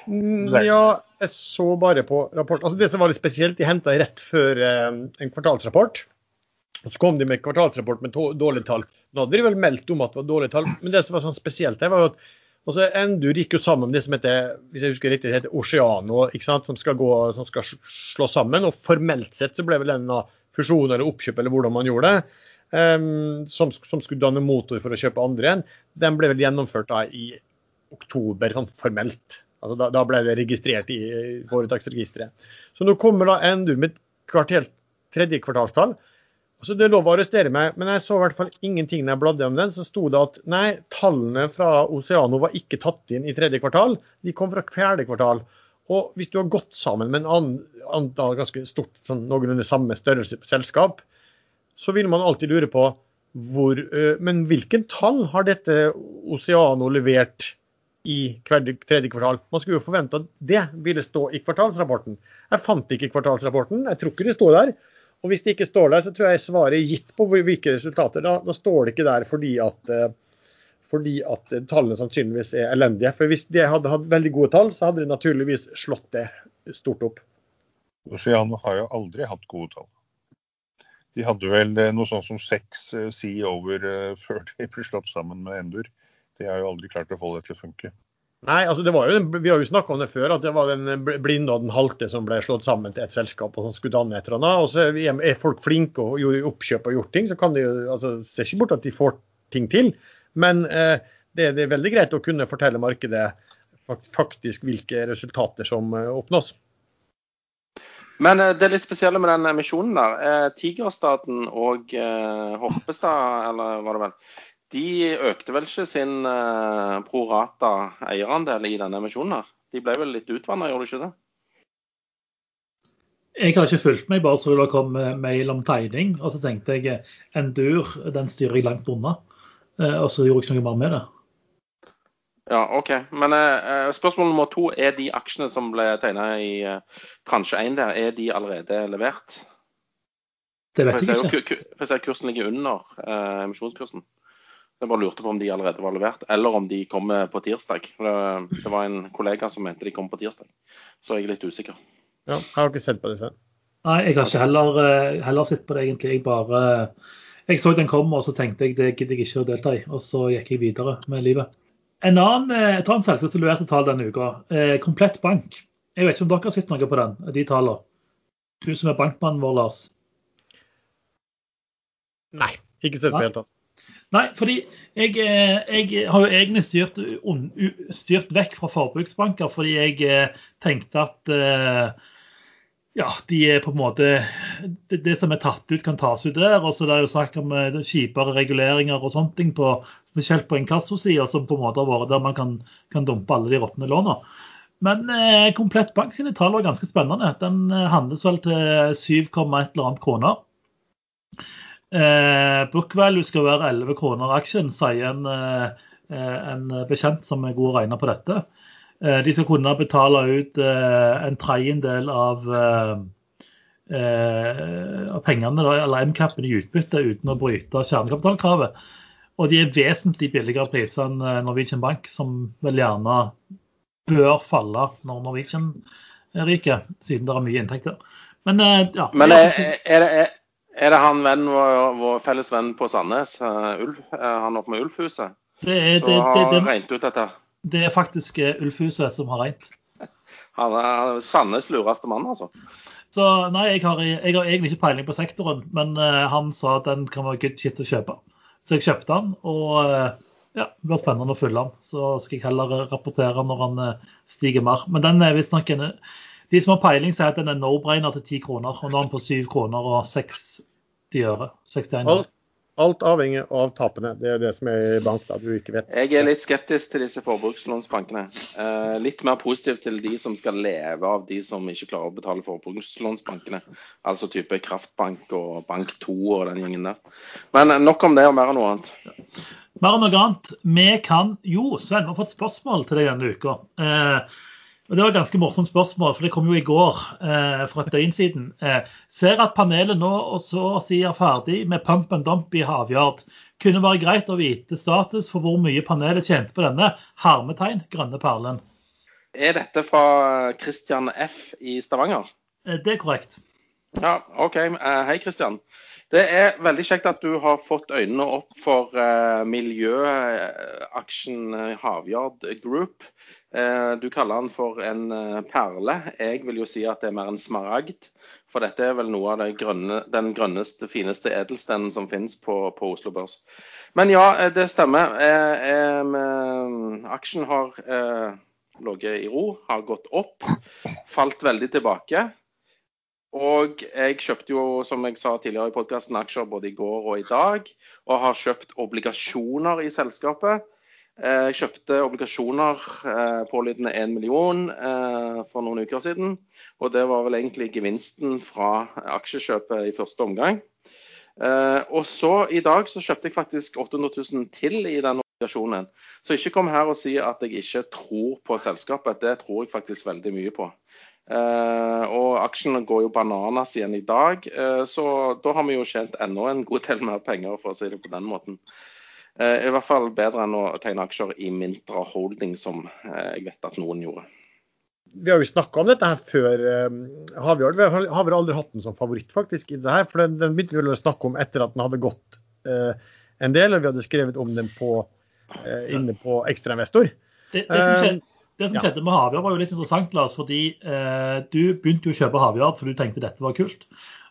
Mm, ja, jeg så bare på rapporten. Altså, det som var litt spesielt, de henta rett før eh, en kvartalsrapport. Og Så kom de med kvartalsrapport med dårlige tall. Nå hadde de vel meldt om at det var dårlige tall, men det som var sånn spesielt, her, var jo at altså, Endur gikk jo sammen med det som heter hvis jeg husker riktig, det heter Oceano, ikke sant, som skal, gå, som skal slå sammen. og Formelt sett så ble vel den fusjon eller oppkjøp eller hvordan man gjorde det, um, som, som, skulle danne motor for å kjøpe andre igjen, den ble vel gjennomført da i oktober sånn formelt. Altså da, da, ble det registrert i foretaksregisteret. Så nå kommer da NDU med kvartelt, tredje kvartalstall. Så Det er lov å arrestere meg, men jeg så i hvert fall ingenting når jeg bladde om den. Så sto det at nei, tallene fra Oceano var ikke tatt inn i tredje kvartal, de kom fra fjerde kvartal. Og hvis du har gått sammen med en annen, annen ganske stort, sånn noenlunde samme størrelse på selskap, så vil man alltid lure på hvor Men hvilken tall har dette Oceano levert i tredje kvartal? Man skulle jo forvente at det ville stå i kvartalsrapporten. Jeg fant ikke kvartalsrapporten, jeg tror ikke det sto der. Og hvis det ikke står der, så tror jeg svaret er gitt på hvilke resultater. Da, da står det ikke der fordi at, fordi at tallene sannsynligvis er elendige. For hvis de hadde hatt veldig gode tall, så hadde de naturligvis slått det stort opp. Oceano har jo aldri hatt gode tall. De hadde vel eh, noe sånt som seks eh, CEO-er eh, før de ble slått sammen med Endur. De har jo aldri klart å få det til å funke. Nei, altså det var jo, Vi har jo snakka om det før, at det var den blinde og den halte som ble slått sammen til et selskap og som skulle danne et eller. Og så Er folk flinke og gjorde oppkjøp og gjort ting, så kan de jo altså, ser ikke bort at de får ting til. Men eh, det, det, er veldig greit å kunne fortelle markedet faktisk hvilke resultater som oppnås. Men eh, det litt spesielle med den emisjonen der. Eh, Tigerstaten og eh, Horpestad, eller var det vel, de økte vel ikke sin eh, pro rata eierandel i denne emisjonen? her? De ble vel litt utvanna, gjorde de ikke det? Jeg har ikke fulgt meg, bare så det kom mail om tegning. Og så tenkte jeg Endur, den styrer jeg langt unna. Og så gjorde jeg ikke noe mer med det. Ja, OK. Men eh, spørsmål nummer to. Er de aksjene som ble tegna i eh, transje 1 der, er de allerede levert? Det vet jeg, jeg ikke. For jeg ser kursen ligger under eh, emisjonskursen. Jeg bare lurte på om de allerede var levert, eller om de kommer på tirsdag. Det, det var en kollega som mente de kom på tirsdag, så jeg er litt usikker. Ja, jeg har ikke sett på disse. Nei, jeg har ikke heller, eh, heller sett på det, egentlig. Jeg bare jeg så den kom, og så tenkte jeg det gidder jeg ikke å delta i. Og så gikk jeg videre med livet. En annen, eh, et annet selskap som leverte tall denne uka, eh, Komplett Bank. Jeg vet ikke om dere har sett noe på den, de tallene? Du som er bankmannen vår, Lars? Nei, ikke sett på helt tatt. Nei, fordi jeg, eh, jeg, har jo egentlig styrt, styrt, vekk fra forbruksbanker fordi jeg tenkte at ja, de er på en måte det, det, som er tatt ut, kan tas ut der. Og så det er jo snakk om kjipere reguleringer og sånne ting på spesielt på inkassosida, som på en måte har vært der man kan, kan dumpe alle de råtne låna. Men eh, Komplett Bank sine tall var ganske spennende. Den eh, handles vel til 7, et eller annet kroner. Eh, book value skal være 11 kroner aksjen, sier en, eh, en, bekjent som er god å regne på dette. Eh, de skal kunne betale ut eh, en tredjedel av, av pengene, eller MCAP-en i utbytte, uten å bryte kjernekapitalkravet. Og de er vesentlig billigere priser enn eh, Norwegian Bank, som vel gjerne bør falle når Norwegian ryker, siden det er mye inntekter. Men, eh, ja, Men er, er, det, er, det, han vennen vår, vår felles venn på Sandnes, Ulf, er han oppe med Ulfhuset, er, som har regnet ut dette? Det er faktisk Ulfhuset som har regnet. Han er Sandnes lureste mann, altså. Så nei, jeg har, jeg har, egentlig ikke peiling på sektoren, men uh, han sa at den kan være good shit å kjøpe. Så jeg kjøpte den, og uh, Ja, det blir spennende å følge den. Så skal jeg heller rapportere når han uh, stiger mer. Men den er visstnok en De som har peiling, sier at den er no-brainer til 10 kroner. Og nå er den på 7 kroner og 60 øre. 61 øre. Alt, avhenger av tapene. Det er det som er i bank, da du ikke vet. Jeg er litt skeptisk til disse forbrukslånsbankene. Eh, litt mer positiv til de som skal leve av de som ikke klarer å betale forbrukslånsbankene. Altså type Kraftbank og Bank2 og den gjengen der. Men nok om det og mer enn noe annet. Mer enn noe annet. Vi kan Jo, Sven, vi har fått spørsmål til deg denne uka. Eh, og Det var et ganske morsomt spørsmål, for det kom jo i går eh, for et døgn siden. Eh, ser at panelet nå og så å si er ferdig med pump and dump i Havjard. Kunne være greit å vite status for hvor mye panelet tjente på denne hermetegn grønne perlen. Er dette fra Christian F i Stavanger? Eh, det er korrekt. Ja, OK. Eh, hei, Christian. Det er veldig kjekt at du har fått øynene opp for uh, miljøaksjen Havyard Group. Uh, du kaller den for en uh, perle. Jeg vil jo si at det er mer en smaragd. For dette er vel noe av grønne, den grønneste, fineste edelstenen som finnes på, på Oslo Børs. Men ja, det stemmer. aksjen har ligget i ro, har gått opp, falt veldig tilbake. Og jeg kjøpte jo, som jeg sa tidligere i podkasten, aksjer både i går og i dag. Og har kjøpt obligasjoner i selskapet. Eh, jeg kjøpte obligasjoner eh, pålydende 1 million eh, for noen uker siden. Og det var vel egentlig gevinsten fra aksjekjøpet i første omgang. Og så i dag så kjøpte jeg faktisk 800 000 til i den obligasjonen. Så ikke kom her og si at jeg ikke tror på selskapet. Det tror jeg faktisk veldig mye på. Og aksjene går jo bananas igjen i dag, så da har vi jo tjent enda en god del mer penger, for å si det på den måten. Uh, I hvert fall bedre enn å tegne aksjer i Mintra Holding, som jeg vet at noen gjorde. Vi har jo snakka om dette her før Havjord. Vi har vi aldri hatt den som favoritt faktisk i det her. For den, den begynte vi å snakke om etter at den hadde gått en del. og Vi hadde skrevet om den på, inne på Ekstrainvestor. Det, det som skjedde det som skjedde med Havyard var jo litt interessant, Lars, fordi eh, du begynte jo å kjøpe Havyard for du tenkte dette var kult.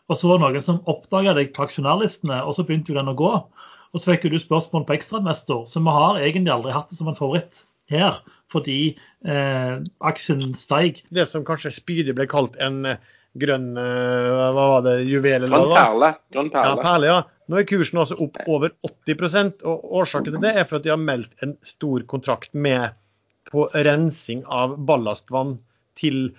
Og så var det noen som oppdaga deg på aksjonærlistene, og så begynte jo den å gå. Og så fikk du spørsmål på ekstrainvestor, så vi har egentlig aldri hatt det som en favoritt her, fordi eh, aksjen steig. Det som kanskje spydig ble kalt en eh, grønn eh, hva var det, juvel? Grønn perle. Grønn perle. Ja, perle, ja. Nå er kursen altså opp over 80% og Årsaken til det er for at de har meldt en stor kontrakt med på rensing av ballastvann til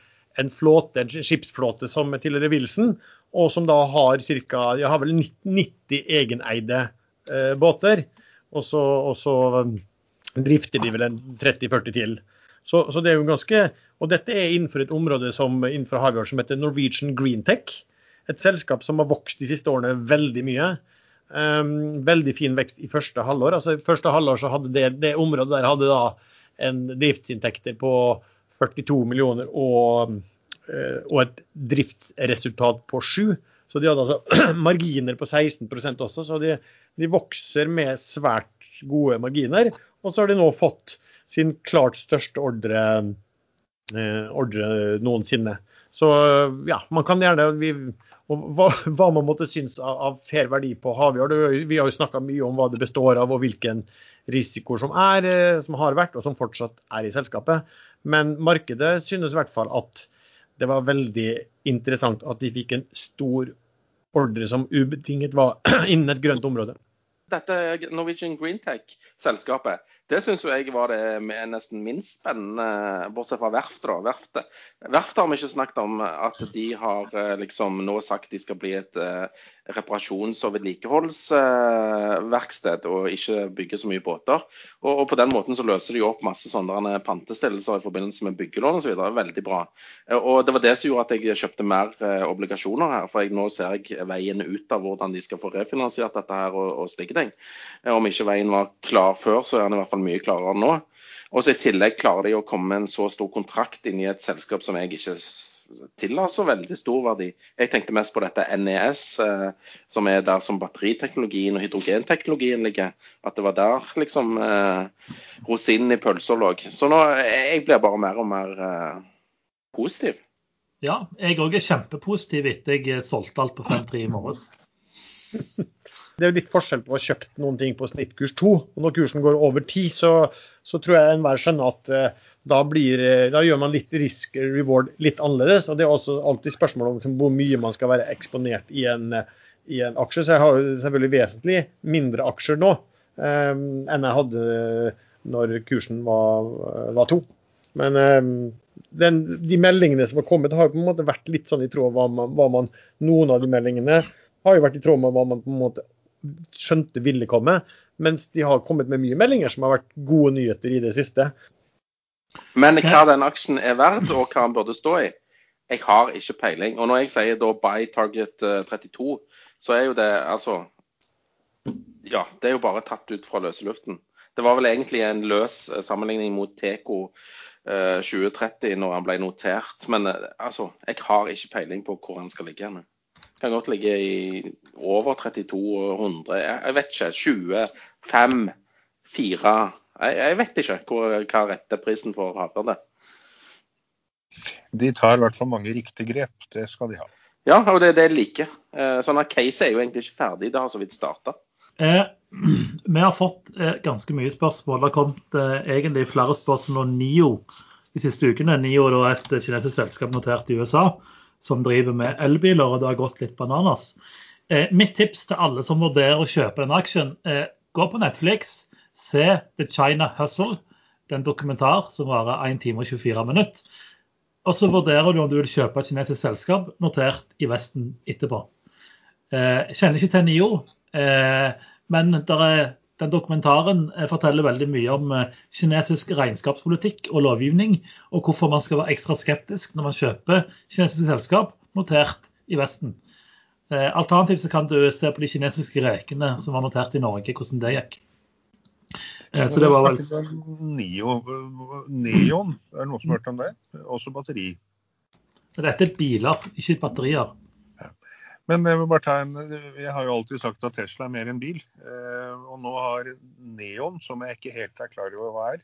en flåte, en skipsflåte som tilhører Wilson, og som da har ca. Jeg har vel 90 egeneide eh, båter. Og så, og så, um, drifter de vel en 30-40 til. Så, så, det er jo ganske Og dette er innenfor et område som, innenfor Havjord som heter Norwegian Greentech. Et selskap som har vokst de siste årene veldig mye. Um, veldig fin vekst i første halvår. Altså første halvår så hadde det, det området der hadde da en driftsinntekter på 42 millioner og, eh, og et driftsresultat på 7. Så de hadde altså marginer på 16% også, så de, de, vokser med svært gode marginer. Og så har de nå fått sin klart største ordre, eh, ordre noensinne. Så ja, man kan gjerne vi, hva, hva, man måtte synes av, av fair verdi på Havjord. Vi har jo snakka mye om hva det består av og hvilken risikoer som, er, eh, som har vært og som fortsatt er i selskapet. Men markedet synes i hvert fall at det var veldig interessant at de fikk en stor ordre som ubetinget var innen et grønt område. Dette Norwegian Greentech-selskapet, det syns jeg var det nesten minst spennende, bortsett fra verftet. da, verftet. Verftet har vi ikke snakket om at de har eh, liksom nå sagt de skal bli et uh, reparasjons- og vedlikeholdsverksted, og ikke bygge så mye båter. Og, og, på den måten så løser de opp masse sånne pantestillelser i forbindelse med byggelån osv. Veldig bra. Uh, og det var det som gjorde at jeg kjøpte mer obligasjoner her, for jeg, nå ser jeg veien ut av hvordan de skal få refinansiert dette her og, og slike ting. Eh, om ikke veien var klar før, så er den i hvert fall mye klarere nå. Og så I tillegg klarer de å komme med en så stor kontrakt inn i et selskap som jeg ikke tilla så veldig stor verdi. Jeg tenkte mest på dette NES, eh, som er der som batteriteknologien og hydrogenteknologien ligger. At det var der liksom eh, rosinen i pølsa lå. Så nå jeg blir bare mer og mer eh, positiv. Ja, jeg òg er kjempepositiv etter jeg solgte alt på 5-3 i morges. Det er jo litt forskjell på å ha kjøpt noen ting på snittkurs 2. Og når kursen går over 10, så, så tror jeg enhver skjønner at eh, da, blir, eh, da, gjør man litt risk reward litt annerledes. Og det er også alltid spørsmål om liksom, hvor mye man skal være eksponert i en, i en aksje. Så jeg har selvfølgelig vesentlig mindre aksjer nå eh, enn jeg hadde når kursen var, var to. Men eh, den, de meldingene som har kommet, har på en måte vært litt sånn i tråd med hva, hva man, Noen av de meldingene har jo vært i tråd med hva man på en måte skjønte ville komme, mens de har kommet med mye meldinger som har vært gode nyheter i det siste. Men hva den aksjen er verdt, og hva den burde stå i, jeg har ikke peiling. Og når jeg sier da buy target 32, eh, så er jo det altså Ja, det er jo bare tatt ut fra løse luften. Det var vel egentlig en løs eh, sammenligning mot Teco 2030 når han ble notert. Men eh, altså, jeg har ikke peiling på hvor han skal ligge. Henne. Kan godt ligge i over 3200. Jeg vet ikke. 20, 5, 4. Jeg, jeg vet ikke hvor, hva rette prisen for havørn er. De tar i hvert fall mange riktige grep. Det skal de ha. Ja, og det er det jeg liker. Eh, sånn at case er jo egentlig ikke ferdig. Det har så vidt starta. Eh, vi har fått eh, ganske mye spørsmål. Det har kommet eh, egentlig flere spørsmål om NIO de siste ukene. NIO er et kinesisk selskap notert i USA som driver med elbiler, og det har gått litt bananas. Eh, mitt tips til alle som vurderer å kjøpe den aksjen, eh, gå på Netflix, se The China Hustle. Det er en dokumentar som varer 1 time og 24 minutter. Og så vurderer du om du vil kjøpe et kinesisk selskap notert i Vesten etterpå. Eh, kjenner ikke til NIO, eh, men er, den dokumentaren eh, forteller veldig mye om eh, kinesisk regnskapspolitikk og lovgivning, og hvorfor man skal være ekstra skeptisk når man kjøper kinesiske selskap notert i Vesten. Eh, alternativt så kan du se på de kinesiske rekene som var notert i Norge, hvordan det gikk. Så det var vel... Neon, er det noen som har hørt om det? Også batteri? Dette er biler, ikke batterier. Men jeg, vil bare ta en, jeg har jo alltid sagt at Tesla er mer enn bil. Eh, og nå har Neon, som jeg ikke helt er klar over hva er,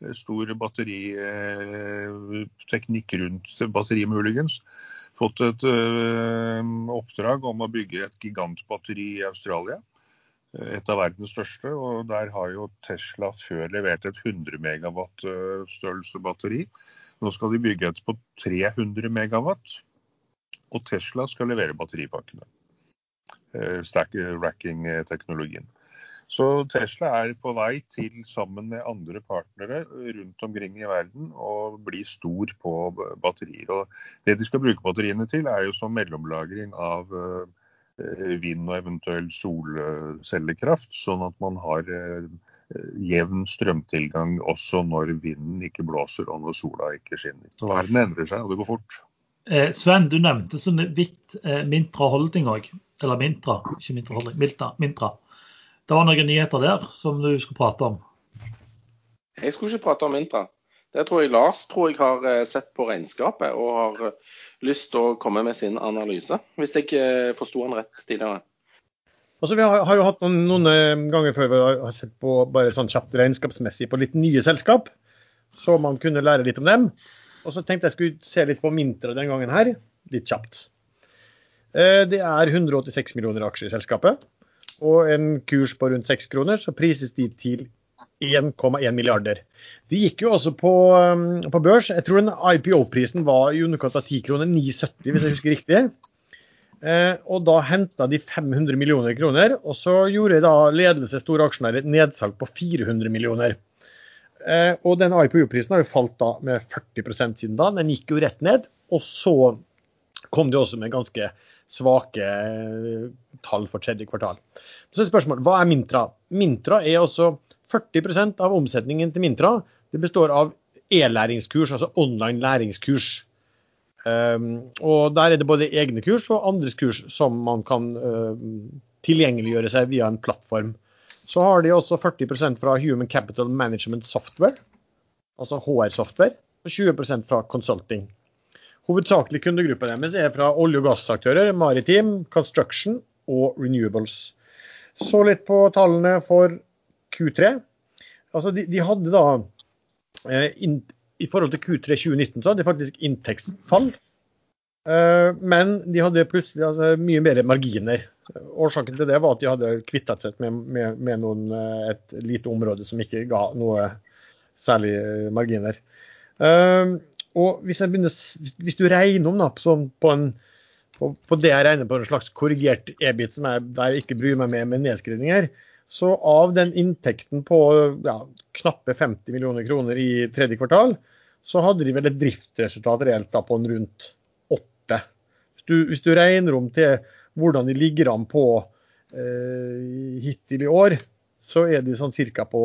eh, stor batteriteknikk eh, rundt batteri muligens, fått et oppdrag om å bygge et gigantbatteri i Australia. Et av verdens største. Og der har jo Tesla før levert et 100 megawatt størrelse batteri. Nå skal de bygge et på 300 megawatt og Tesla skal levere batteripakkene. Eh, stack racking-teknologien. Så Tesla er på vei til, sammen med andre partnere rundt omkring i verden, å bli stor på batterier. Og det de skal bruke batteriene til, er jo som mellomlagring av eh, vind og eventuell solcellekraft, sånn at man har eh, jevn strømtilgang også når vinden ikke blåser og når sola ikke skinner. Verden endrer seg, og det går fort. Eh, Sven, du nevnte så vidt eh, Mintra Holding òg. Eller Mintra, ikke Mintra Holding. Milta, Mintra. Det var noen nyheter der som du skulle prate om? Jeg skulle ikke prate om Mintra. Det tror jeg Lars tror jeg har eh, sett på regnskapet og har lyst til å komme med sin analyse. Hvis jeg forsto han rett tidligere. Altså, vi har, har jo hatt noen, noen, ganger før vi har sett på bare sånn kjapt regnskapsmessig på litt nye selskap, så man kunne lære litt om dem. Og så tenkte jeg skulle se litt på Mintra den gangen her, litt kjapt. Eh, det er 186 millioner aksjer i selskapet. Og en kurs på rundt 6 kroner, så prises de til 1,1 milliarder. De gikk jo også på, um, på børs. Jeg tror den IPO-prisen var i underkant av 10 kroner, 9,70 hvis jeg husker riktig. Eh, og da henta de 500 millioner kroner, og så gjorde da ledelse store aksjonærer et nedsalg på 400 millioner. Eh, og den IPO-prisen har jo falt da med 40 siden da. Den gikk jo rett ned. Og så kom det også med ganske svake eh, tall for tredje kvartal. Så er spørsmålet, hva er Mintra? Mintra er også 40% av omsetningen til Mintra. Det består av e-læringskurs, altså online læringskurs. Um, og Der er det både egne kurs og andres kurs som man kan uh, tilgjengeliggjøre seg via en plattform. Så har de også 40% fra Human Capital Management Software, altså HR-software, og 20% fra consulting. Hovedsakelig kundegruppen deres er fra olje- og gassaktører, maritim, construction og renewables. Så litt på tallene for Q3. Altså de, de hadde da eh, in, I forhold til Q3 2019 så hadde de faktisk inntektsfall. Eh, men de hadde plutselig altså, mye mer marginer. Årsaken til det var at de hadde kvittet seg med, med, med noen, eh, et lite område som ikke ga noe særlig eh, marginer. Uh, og hvis, begynner, hvis, du regner om da, sånn på, en, på, på, det jeg regner på en slags korrigert EBIT, som jeg, der jeg ikke bryr meg med med nedskrivninger, så av den inntekten på ja, knappe 50 millioner kroner i tredje kvartal, så hadde de vel et driftsresultat reelt da på en rundt 8. Hvis hvis du regner om til hvordan de ligger an på eh, hittil i år, så er de sånn ca. på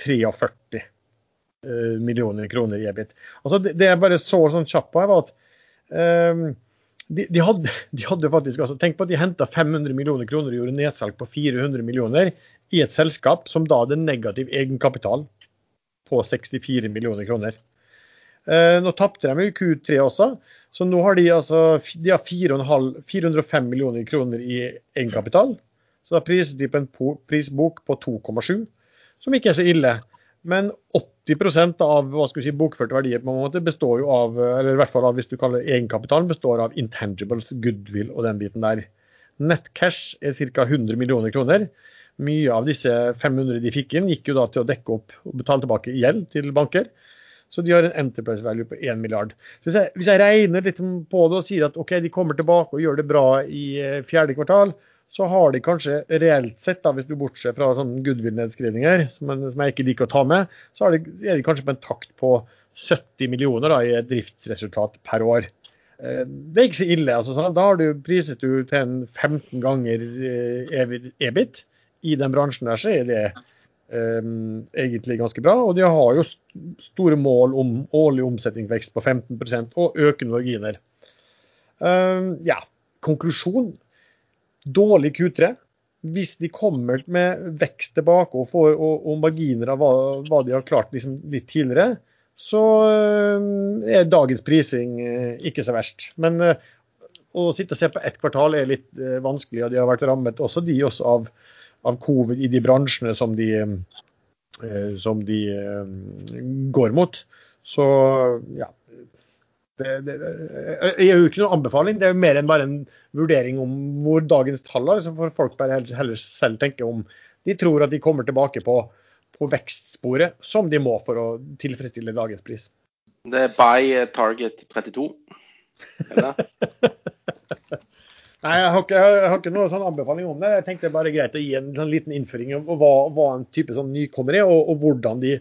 43 eh, millioner kroner i EBIT. Altså det, det jeg bare så sånn kjapt på her, var at eh, de, de, hadde, de, faktisk altså, Tenk på at de henta 500 millioner kroner og gjorde nedsalg på 400 millioner i et selskap som da hadde negativ egenkapital på 64 millioner kroner. Eh, nå tapte de jo Q3 også, så nå har de altså de har 405 millioner kroner i egenkapital. Så da priser de på en prisbok på 2,7, som ikke er så ille. Men 80% av hva skal si, bokførte verdier på en måte består jo av, eller i hvert fall av, hvis du kaller egenkapitalen, består av intangibles, goodwill og den biten der. Nettcash er ca. 100 millioner kroner. Mye av disse 500 de fikk inn, gikk jo da til å dekke opp og betale tilbake gjeld til banker. Så de har en enterprise value på 1 milliard. Hvis jeg, hvis jeg, regner litt på det og sier at OK, de kommer tilbake og gjør det bra i eh, fjerde kvartal, så har de kanskje reelt sett, da, hvis du bortser fra sånne goodwill-nedskrivninger, som, som, jeg ikke liker å ta med, så de, er de kanskje på en takt på 70 millioner da, i driftsresultat per år. Eh, det er ikke så ille. altså sånn. Da har du priset du til en 15 ganger eh, EBIT. I den bransjen der så er det egentlig ganske bra. Og de har jo store mål om årlig omsetningsvekst på 15 og økende marginer. Um, ja, konklusjon. Dårlig Q3. Hvis de kommer med vekst tilbake og, får, og, og marginer av hva, hva, de har klart liksom litt tidligere, så um, er dagens prising ikke så verst. Men å sitte og se på ett kvartal er litt vanskelig, og de har vært rammet også de også av av covid i de bransjene som de, eh, som de eh, går mot. Så ja. Det, det, jeg gir jo ikke noen anbefaling, det er mer enn bare en vurdering om hvor dagens tall er. Så får folk bare heller selv tenke om de tror at de kommer tilbake på, på vekstsporet, som de må for å tilfredsstille dagens pris. Det er by target 32? Eller? Nei, jeg har, ikke, jeg har ikke noen sånn anbefaling om det. Jeg tenkte det bare greit å gi en sånn liten innføring om hva, hva en type sånn nykommer er, og, og, hvordan de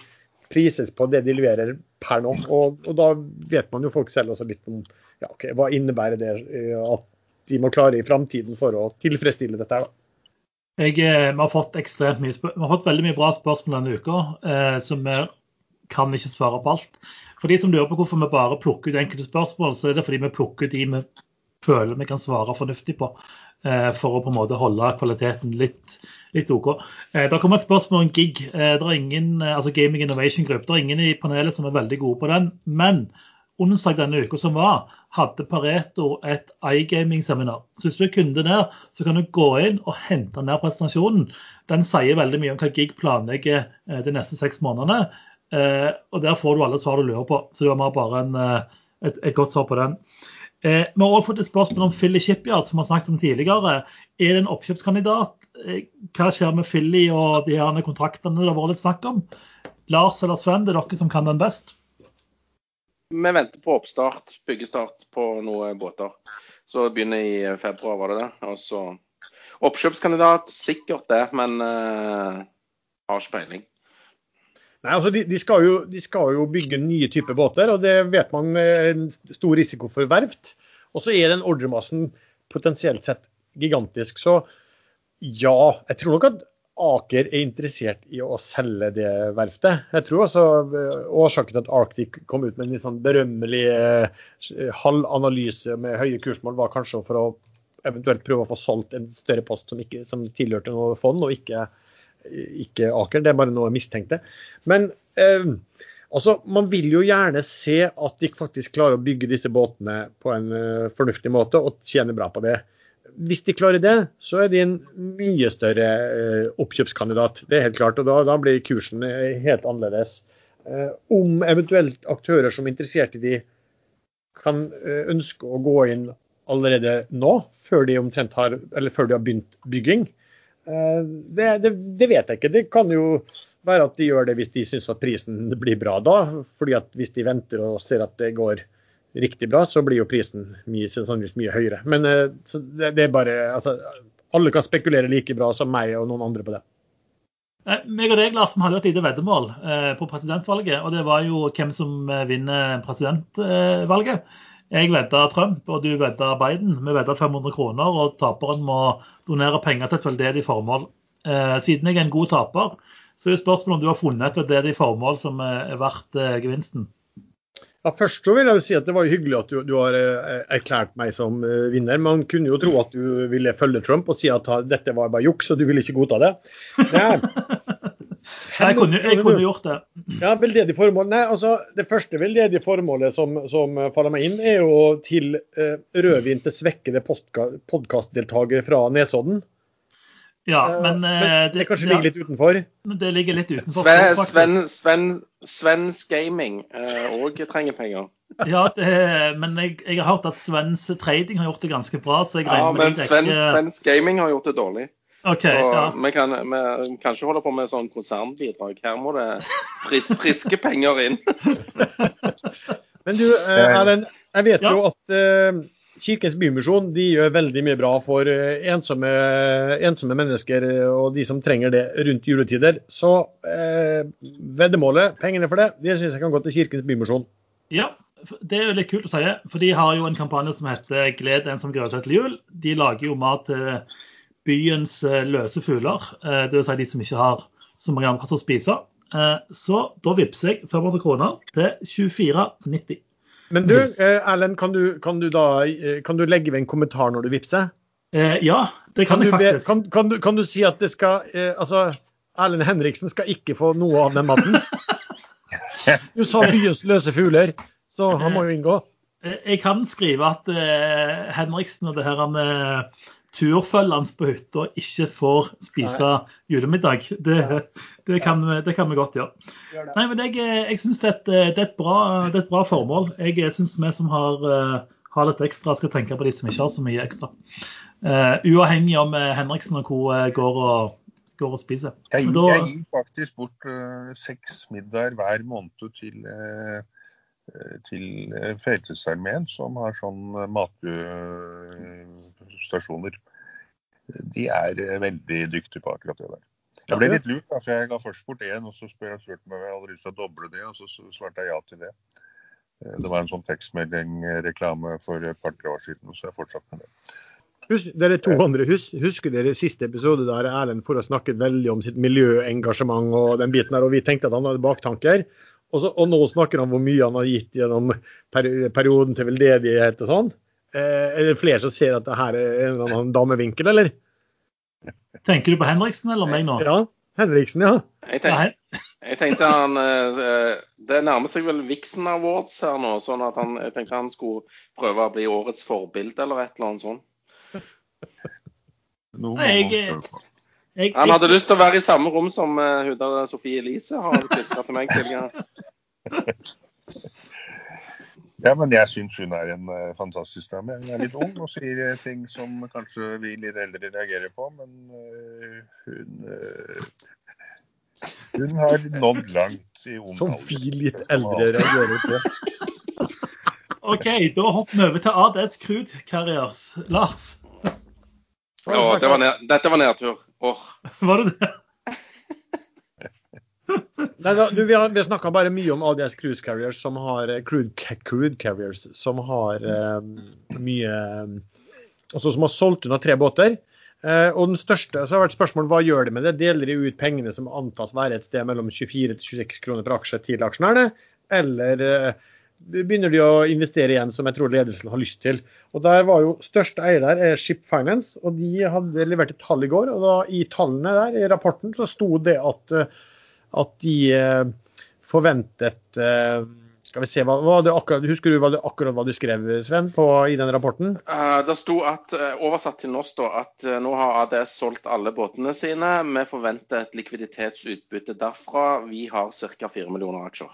prises på det de leverer per nå. Og, og, da vet man jo folk selv også litt om ja, okay, hva innebærer det eh, at de må klare i framtiden for å tilfredsstille dette. da. Jeg, eh, vi, har fått mye, vi har fått veldig mye bra spørsmål denne uka, eh, så vi kan ikke svare på alt. For de som lurer på hvorfor vi bare plukker ut enkelte spørsmål, så er det fordi vi plukker ut de vi føler vi kan svare fornuftig på. Eh, for å på en måte holde kvaliteten litt, litt OK. Eh, det kommer et spørsmål om gig. Eh, det er ingen, altså Gaming Innovation Group. Det er ingen i panelet som er veldig gode på den. Men onsdag denne uka som var, hadde Pareto et iGaming-seminar. Så hvis du er kunde der, så kan du gå inn og hente ned presentasjonen. Den sier veldig mye om hva Gig planlegger de neste seks månedene. Og der får du alle svar du lurer på. Så det var bare en, et, et godt svar på den. Eh, vi har også fått et spørsmål om Philly Shipyard, som vi har snakket om tidligere. Er det en oppkjøpskandidat? Eh, hva skjer med Philly og de her kontraktene det har vært litt snakk om? Lars eller Sven, det er dere som kan den best? Vi venter på oppstart, byggestart på noen båter. Så begynner i februar, var det det? Og Oppkjøpskandidat, sikkert det, men uh, har ikke peiling. Nei, altså de, de, skal jo, de, skal jo, bygge nye typer båter, og det vet man med en stor risiko for verft. Og så er den ordremassen potensielt sett gigantisk. Så ja, jeg tror nok at Aker er interessert i å selge det verftet. Jeg tror også eh, Årsaken til at Arctic kom ut med en litt sånn berømmelig eh, halvanalyse med høye kursmål, var kanskje for å eventuelt prøve å få solgt en større post som, ikke, som tilhørte noe fond, og ikke ikke Aker, det er bare noe jeg mistenkte. Men eh, altså, man vil jo gjerne se at de faktisk klarer å bygge disse båtene på en uh, fornuftig måte og tjene bra på det. Hvis de klarer det, så er de en mye større uh, oppkjøpskandidat. Det er helt klart, og da, da blir kursen uh, helt annerledes. om eventuelt aktører som er interessert i de, kan ønske å gå inn allerede nå, før de har, eller før de har begynt bygging. Eh, det, det, det vet jeg ikke. Det kan jo være at de gjør det hvis de syns at prisen blir bra da. fordi at hvis de venter og ser at det går riktig bra, så blir jo prisen mye, sannsynligvis mye høyere. Men eh, det, det er bare altså, Alle kan spekulere like bra som meg og noen andre på det. Eh, meg og deg, Lars, vi hadde et lite veddemål på presidentvalget. Og det var jo hvem som vinner presidentvalget. Jeg vedda Trump, og du vedda Biden. Vi vedda 500 kroner, og taperen må donere penger til et veldedig formål. Siden jeg er en god taper, så er spørsmålet om du har funnet et veldedig formål som er verdt gevinsten. Ja, Først så vil jeg jo si at det var jo hyggelig at du, du har erklært meg som vinner. Man kunne jo tro at du ville følge Trump og si at dette var bare juks, og du ville ikke godta det. Nei, jeg kunne, jeg kunne, gjort det. Ja, veldedig formål. Nei, altså, Det første veldedige formålet som, som faller meg inn, er jo til eh, rødvin til svekkede podkastdeltakere fra Nesodden. Ja, eh, men, eh, men det, det, kanskje ligger litt utenfor? Det ligger litt utenfor. Sve, Sven, Sven, Svens Gaming òg eh, trenger penger. ja, det, men jeg, jeg, har hørt at Svens Trading har gjort det ganske bra. så jeg ja, men Sven, Svens Gaming har gjort det dårlig. Okay, så ja. vi, kan, vi kan ikke holde på med sånn konsernbidrag. Her må det fris, friske penger inn. Men du, eh, Erlend. Jeg vet ja. jo at uh, Kirkens Bymisjon de gjør veldig mye bra for uh, ensomme, ensomme, mennesker og de som trenger det rundt juletider. Så uh, veddemålet, pengene for det, det syns jeg kan gå til Kirkens Bymisjon. Ja, det er jo litt kult å si. For de har jo en kampanje som heter 'Gled en som gleder seg til jul'. De lager jo mat til byens eh, løse fugler, eh, dvs. Si de som ikke har så mange andre plasser å spise. Eh, så da vippser jeg 500 kroner til 24,90. Men du, Erlend, kan du, kan du, da, kan du legge ved en kommentar når du vippser? Eh, ja, det kan, kan jeg faktisk. Kan, kan, du, kan, du, si at det skal Altså, Erlend Henriksen skal ikke få noe av den maten? Du sa byens løse fugler, så han må jo inngå. Jeg kan skrive at Henriksen og det her med turfølgende på hytta ikke får spise Nei. julemiddag. Det, det, kan, det, kan, vi godt gjøre. Gjør Nei, men Jeg, jeg syns det, det, er et bra, det er et bra formål. Jeg syns vi som har, har, litt ekstra, skal tenke på de som ikke har så mye ekstra. Uh, uavhengig om Henriksen og co. går og går og spiser. Jeg, da, jeg gir faktisk bort uh, seks middager hver måned til, uh, til Frelsesarmeen, som har sånn matstasjoner. De er eh, veldig dyktige på akkurat det der. Jeg ble litt lurt, for jeg ga først bort én, og så spurte jeg meg om jeg hadde lyst til å doble det, og så svarte jeg ja til det. Eh, det var en sånn tekstmeldingreklame for et par-tre år siden, så jeg fortsatte med det. Husk, dere to andre, husk, Husker dere siste episode der Erlend for å snakke veldig om sitt miljøengasjement og den biten der, og vi tenkte at han hadde baktanker? Og, så, og nå snakker han om hvor mye han har gitt gjennom perioden til veldedighet og sånn. Eh, er det flere som ser at det her er en eller annen damevinkel, eller? Tenker du på Henriksen eller meg nå? Ja, Henriksen, ja. Jeg tenkte, jeg tenkte han eh, Det nærmer seg vel Vixen Awards her nå, sånn at han, jeg tenkte han skulle prøve å bli årets forbilde eller et eller annet sånt. Nei, Jeg, jeg, han hadde lyst til å være i samme rom som uh, hun der Sofie Elise har fiska til meg tidligere. Ja, men jeg syns hun er en uh, fantastisk dame. Hun er litt ung og sier uh, ting som kanskje vi litt eldre reagerer på, men uh, hun Hun har nådd langt i ung alder. Som vi litt eldre reagerer på. OK, da hopper vi over til ADS Crude Carriers. Lars? Ja, det var dette var nedtur. Åh. Var det det? Nei, da, du, vi har, vi har snakka bare mye om ADS Cruise Carriers som har eh, crude, crude Carriers som har um, mye Altså som har solgt unna tre båter. Uh, og den største, så har vært spørsmål hva gjør de med det? Deler de ut pengene som antas være et sted mellom 24 til 26 kroner per aksje til aksjonærene? Eller eh, begynner de å investere igjen, som jeg tror ledelsen har lyst til? Og der var jo Største eier der er Ship Finance, og de hadde levert et tall i går. og da I tallene der, i rapporten, så sto det at uh, at de eh, forventet eh, skal vi se, hva, hva akkurat, Husker du hva det, akkurat hva du skrev Sven, på, i den rapporten? Det sto at, oversatt til norsk at nå har ADS solgt alle båtene sine. Vi forventer et likviditetsutbytte derfra. Vi har ca. 4 millioner aksjer.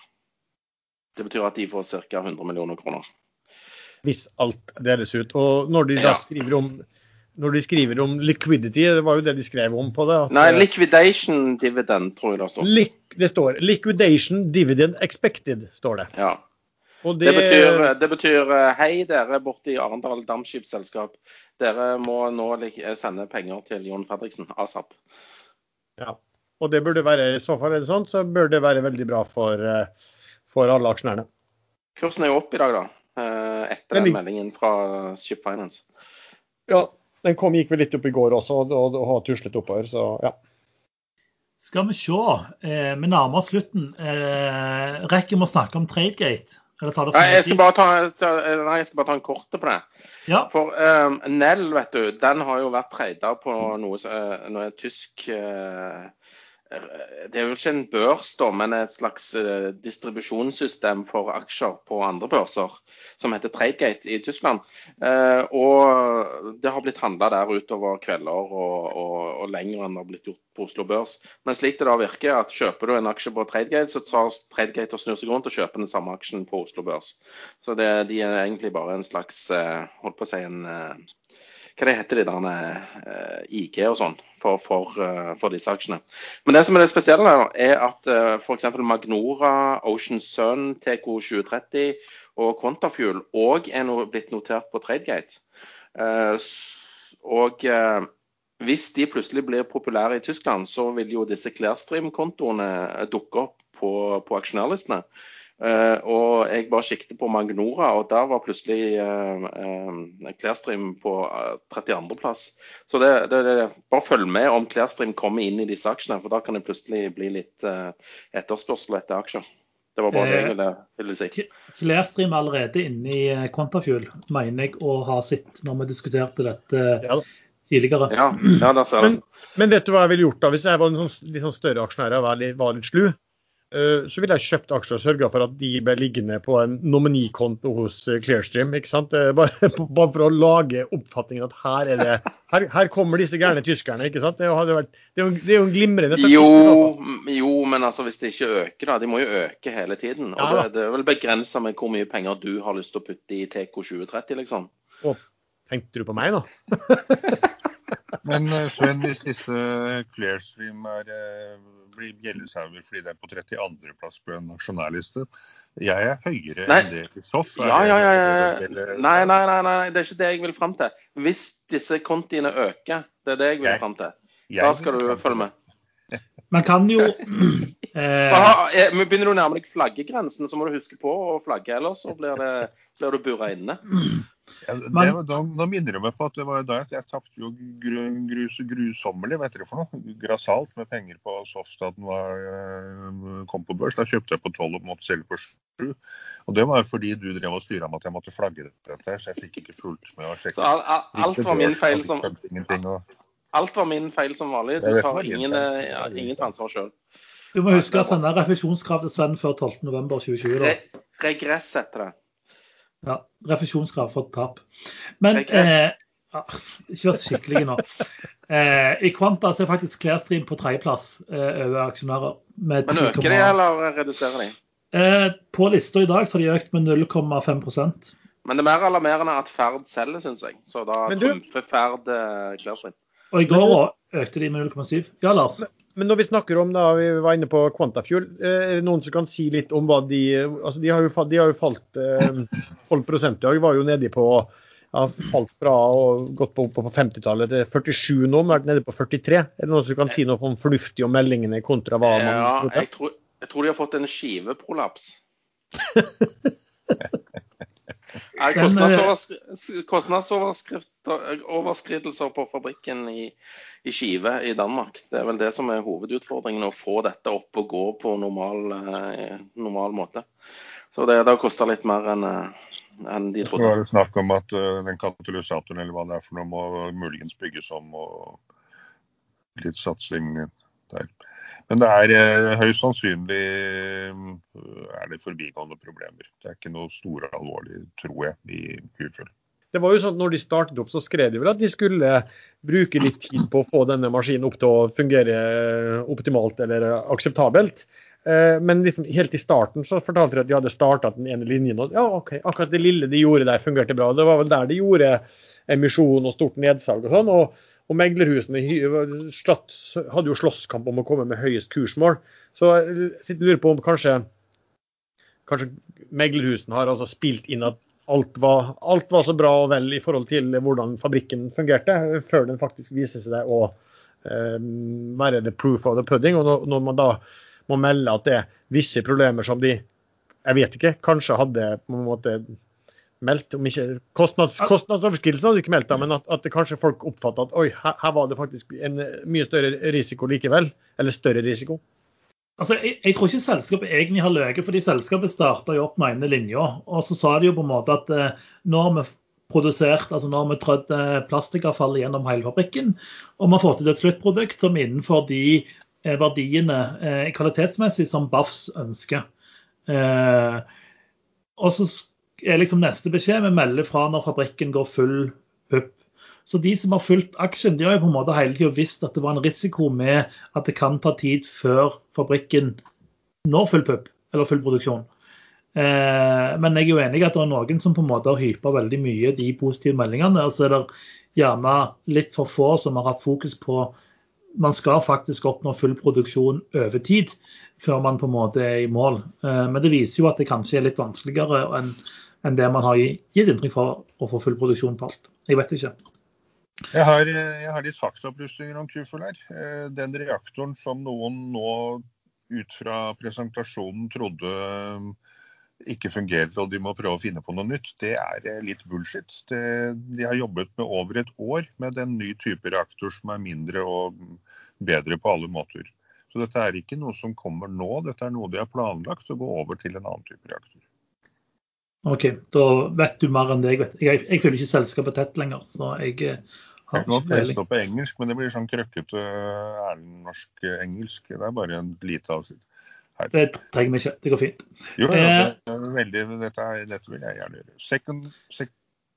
Det betyr at de får ca. 100 millioner kroner. hvis alt deles ut. Og når de da Ja. skriver om når de skriver om liquidity, det var jo det de skrev om på det. Nei, eh, liquidation dividend, tror jeg det står. lik- det står 'liquidation dividend expected', står det. Ja. Og Det betyr, det betyr eh, hei, dere borte i Arendal Dampskipsselskap. Dere må nå eh, sende penger til Jon Fredriksen, ASAP. Ja. Og det burde være, i så fall er det sånn, så bør det være veldig bra for, eh, for alle aksjonærene. Kursen er jo opp i dag, da. eh, Etter Den den meldingen fra Ship Finance. Ja, den kom, gikk vel litt opp i går også, og, har tuslet oppover, så ja. Skal vi se. Eh, vi nærmer oss slutten. Eh, rekker vi å snakke om Tradegate? Eller tar det for jeg skal bare ta, ta, nei, jeg skal bare ta en korte på det. Ja. For um, Nell, vet du, den har jo vært preida på noe, eh, noe tysk eh, Det er jo ikke en børs, da, men et slags eh, distribusjonssystem for aksjer på andre børser, som heter Tradegate i Tyskland. Eh, og det har blitt handla der utover kvelder og, og, og lenger enn det har blitt gjort på Oslo Børs. Men slik det da virker, at kjøper du en aksje på Tradegate, så tar Tradegate og snur seg rundt og kjøper den samme aksjen på Oslo Børs. Så det, de er egentlig bare en slags eh, Holdt på å si en eh, hva det heter de der uh, IG og sånn for, for, uh, for disse aksjene. Men det som er det spesielle er at uh, f.eks. Magnora, Ocean Sun, TK2030 og Quantafuel òg er no, blitt notert på Tradegate. Uh, og eh, hvis de plutselig blir populære i Tyskland, så vil jo disse Clearstream-kontoene eh, dukke opp på, på aksjonærlistene. Eh, og jeg bare siktet på Magnora, og der var plutselig uh, uh, på uh, 32.-plass. Så det, det, det, bare følg med om Clearstream kommer inn i disse aksjene, for da kan det plutselig bli litt uh, etterspørsel etter aksjer. Det var bare det jeg ville, ville si. Clearstream er allerede inne i Quantafuel, mener jeg å ha sett når vi diskuterte dette Ja tidligere. Ja, ja Men, men vet du hva jeg ville gjort da, hvis jeg var en sånn, litt sånn større aksjonær og var litt, var litt slu? Eh, Så ville jeg kjøpt aksjer og sørga for at de ble liggende på en nominikonto hos eh, Clearstream. ikke sant? Eh, Bare, bare for å lage oppfatningen at her er det her, her kommer disse gærne tyskerne. ikke sant? Det hadde vært, det er jo, det er jo en glimrende Jo, jo, men altså hvis det ikke øker, da. De må jo øke hele tiden. Og Ja, det, det er vel begrensa med hvor mye penger du har lyst til å putte i TK2030, liksom. Tenkte du på meg nå? Men Sven, hvis disse Clearstream er, eh, blir bjellesauer fordi det er på 32.-plass på en aksjonærliste Jeg er høyere Nei. enn det i SOF. Er Ja, ja, ja. Nei, nei, nei, nei, det er ikke det jeg vil fram til. Hvis disse kontiene øker, det er det jeg vil fram til. Jeg- Da skal du følge med. Man kan jo eh, eh, men Begynner du å nærme deg flaggegrensen, så må du huske på å flagge, ellers så blir, det, blir du bura inne. Ja, det, Men- da, da minner du meg på at det var da jeg, jeg tapte jo gru, grus, grusommelig, vet dere for noe? Grassat med penger på Soft da den var, eh, kom på børs. Da kjøpte jeg på 12 og måtte selge på 7. Og det var fordi du drev og styra med at jeg måtte flagge dette, her, så jeg fikk ikke fulgt med og al- alt var min feil som, og, alt var min feil som vanlig. Du tar ingen, eh, ja, ingen ansvar sjøl. Du må huske å sende refusjonskrav til Sven før 12.11.2020. da. Re regress etter det. Ja, refusjonskrav for tap. Men eh, ja, Ikke vær så skikkelig nå. Eh, I Kvanta er faktisk Clearstream på tredjeplass eh, over aksjonærer. Med Men 10,- øker de, eller reduserer de? Eh, på lista i dag så har de økt med 0,5% Men det er mer alarmerende at Ferd selger, syns jeg. Så da du- trumfer Ferd eh, Clearstream. Og i går økte de med 0,7. Ja, Lars? Men når vi snakker om da, vi var inne på Quantafuel, eh, er det noen som kan si litt om hva de altså De har jo, falt- de har jo falt eh, 12 i var jo nede på ja, falt fra og gått på, på 50-tallet til 47 nå, men vært nede på 43. Er det noen som kan si noe om fornuftig om meldingene kontra hva man Ja, trodde? jeg tror, jeg tror de har fått en skiveprolaps. Nei, Kostnadsoverskridelser på fabrikken i, i Skive i Danmark. Det er vel det som er hovedutfordringen, å få dette opp og gå på normal, eh, normal måte. Så det, det har kosta litt mer enn eh, enn de trodde. trodde. var det snakk om at eh, den katalysatoren eller hva det er for noe, må muligens bygges om og litt satsing der. Men det er eh, høyst sannsynlig eh, er det forbigående problemer. Det er ikke noe store alvorlig, tror jeg, i Q-full. Det var jo sånn at når de startet opp, så skrev de vel at de skulle bruke litt tid på å få denne maskinen opp til å fungere optimalt eller akseptabelt. Eh, men liksom helt i starten så fortalte de at de hadde starta den ene linjen. og ja, ok, Akkurat det lille de gjorde der, fungerte bra. Det var vel der de gjorde emisjon og stort nedsalg og sånn. og og meglerhusene hadde jo slåsskamp om å komme med høyest kursmål. Så jeg sitter og lurer på om kanskje, kanskje meglerhusene har altså spilt inn at alt var, alt var, så bra og vel i forhold til hvordan fabrikken fungerte, før den faktisk viser seg å eh, være the proof of the pudding. Og når man da må melde at det er visse problemer som de jeg vet ikke, kanskje hadde på en måte meldt, om ikke kostnads, Kostnadsoverskridelsen hadde ikke meldt, men at, at det kanskje folk oppfatta at oi, her, her, var det faktisk en mye større risiko likevel. Eller større risiko. Altså, jeg, jeg, tror ikke selskapet egentlig har løyet, fordi selskapet starta opp den ene linja. Og så sa de jo på en måte at eh, nå har vi produsert, altså nå har vi trødd eh, plastikkavfall gjennom hele fabrikken, og vi har fått til et sluttprodukt som innenfor de eh, verdiene eh, kvalitetsmessig som BAFS ønsker. Eh, og så er liksom neste beskjed vi melder fra når fabrikken går full pupp. Så de som har fulgt aksjen, de har jo på en måte hele tida visst at det var en risiko med at det kan ta tid før fabrikken når full pupp, eller full produksjon. Eh, men jeg er jo enig i at det er noen som på en måte har hypa veldig mye de positive meldingene. Og så er det gjerne litt for få som har hatt fokus på man skal faktisk oppnå full produksjon over tid før man på en måte er i mål. Eh, men det viser jo at det kanskje er litt vanskeligere enn enn det man har gitt inntrykk for å få full produksjon på alt. Jeg vet ikke. Jeg har, jeg har litt faktaopplysninger om Kufol her. Eh, den reaktoren som noen nå ut fra presentasjonen trodde eh, ikke fungerer og de må prøve å finne på noe nytt, det er eh, litt bullshit. Det, de har jobbet med over et år med en ny type reaktor som er mindre og bedre på alle måter. Så dette er ikke noe som kommer nå, dette er noe de har planlagt å gå over til en annen type reaktor. OK, da vet du mer enn det jeg vet. Jeg, jeg føler ikke selskapet tett lenger, så jeg eh, har. Jeg kan på engelsk, men det blir sånn krøkkete norsk-engelsk. Det er bare en lite avsnitt. Det trenger vi ikke. Det går fint. Jo, ja, eh, det er veldig, dette, dette, vil jeg gjerne gjøre. Second, sec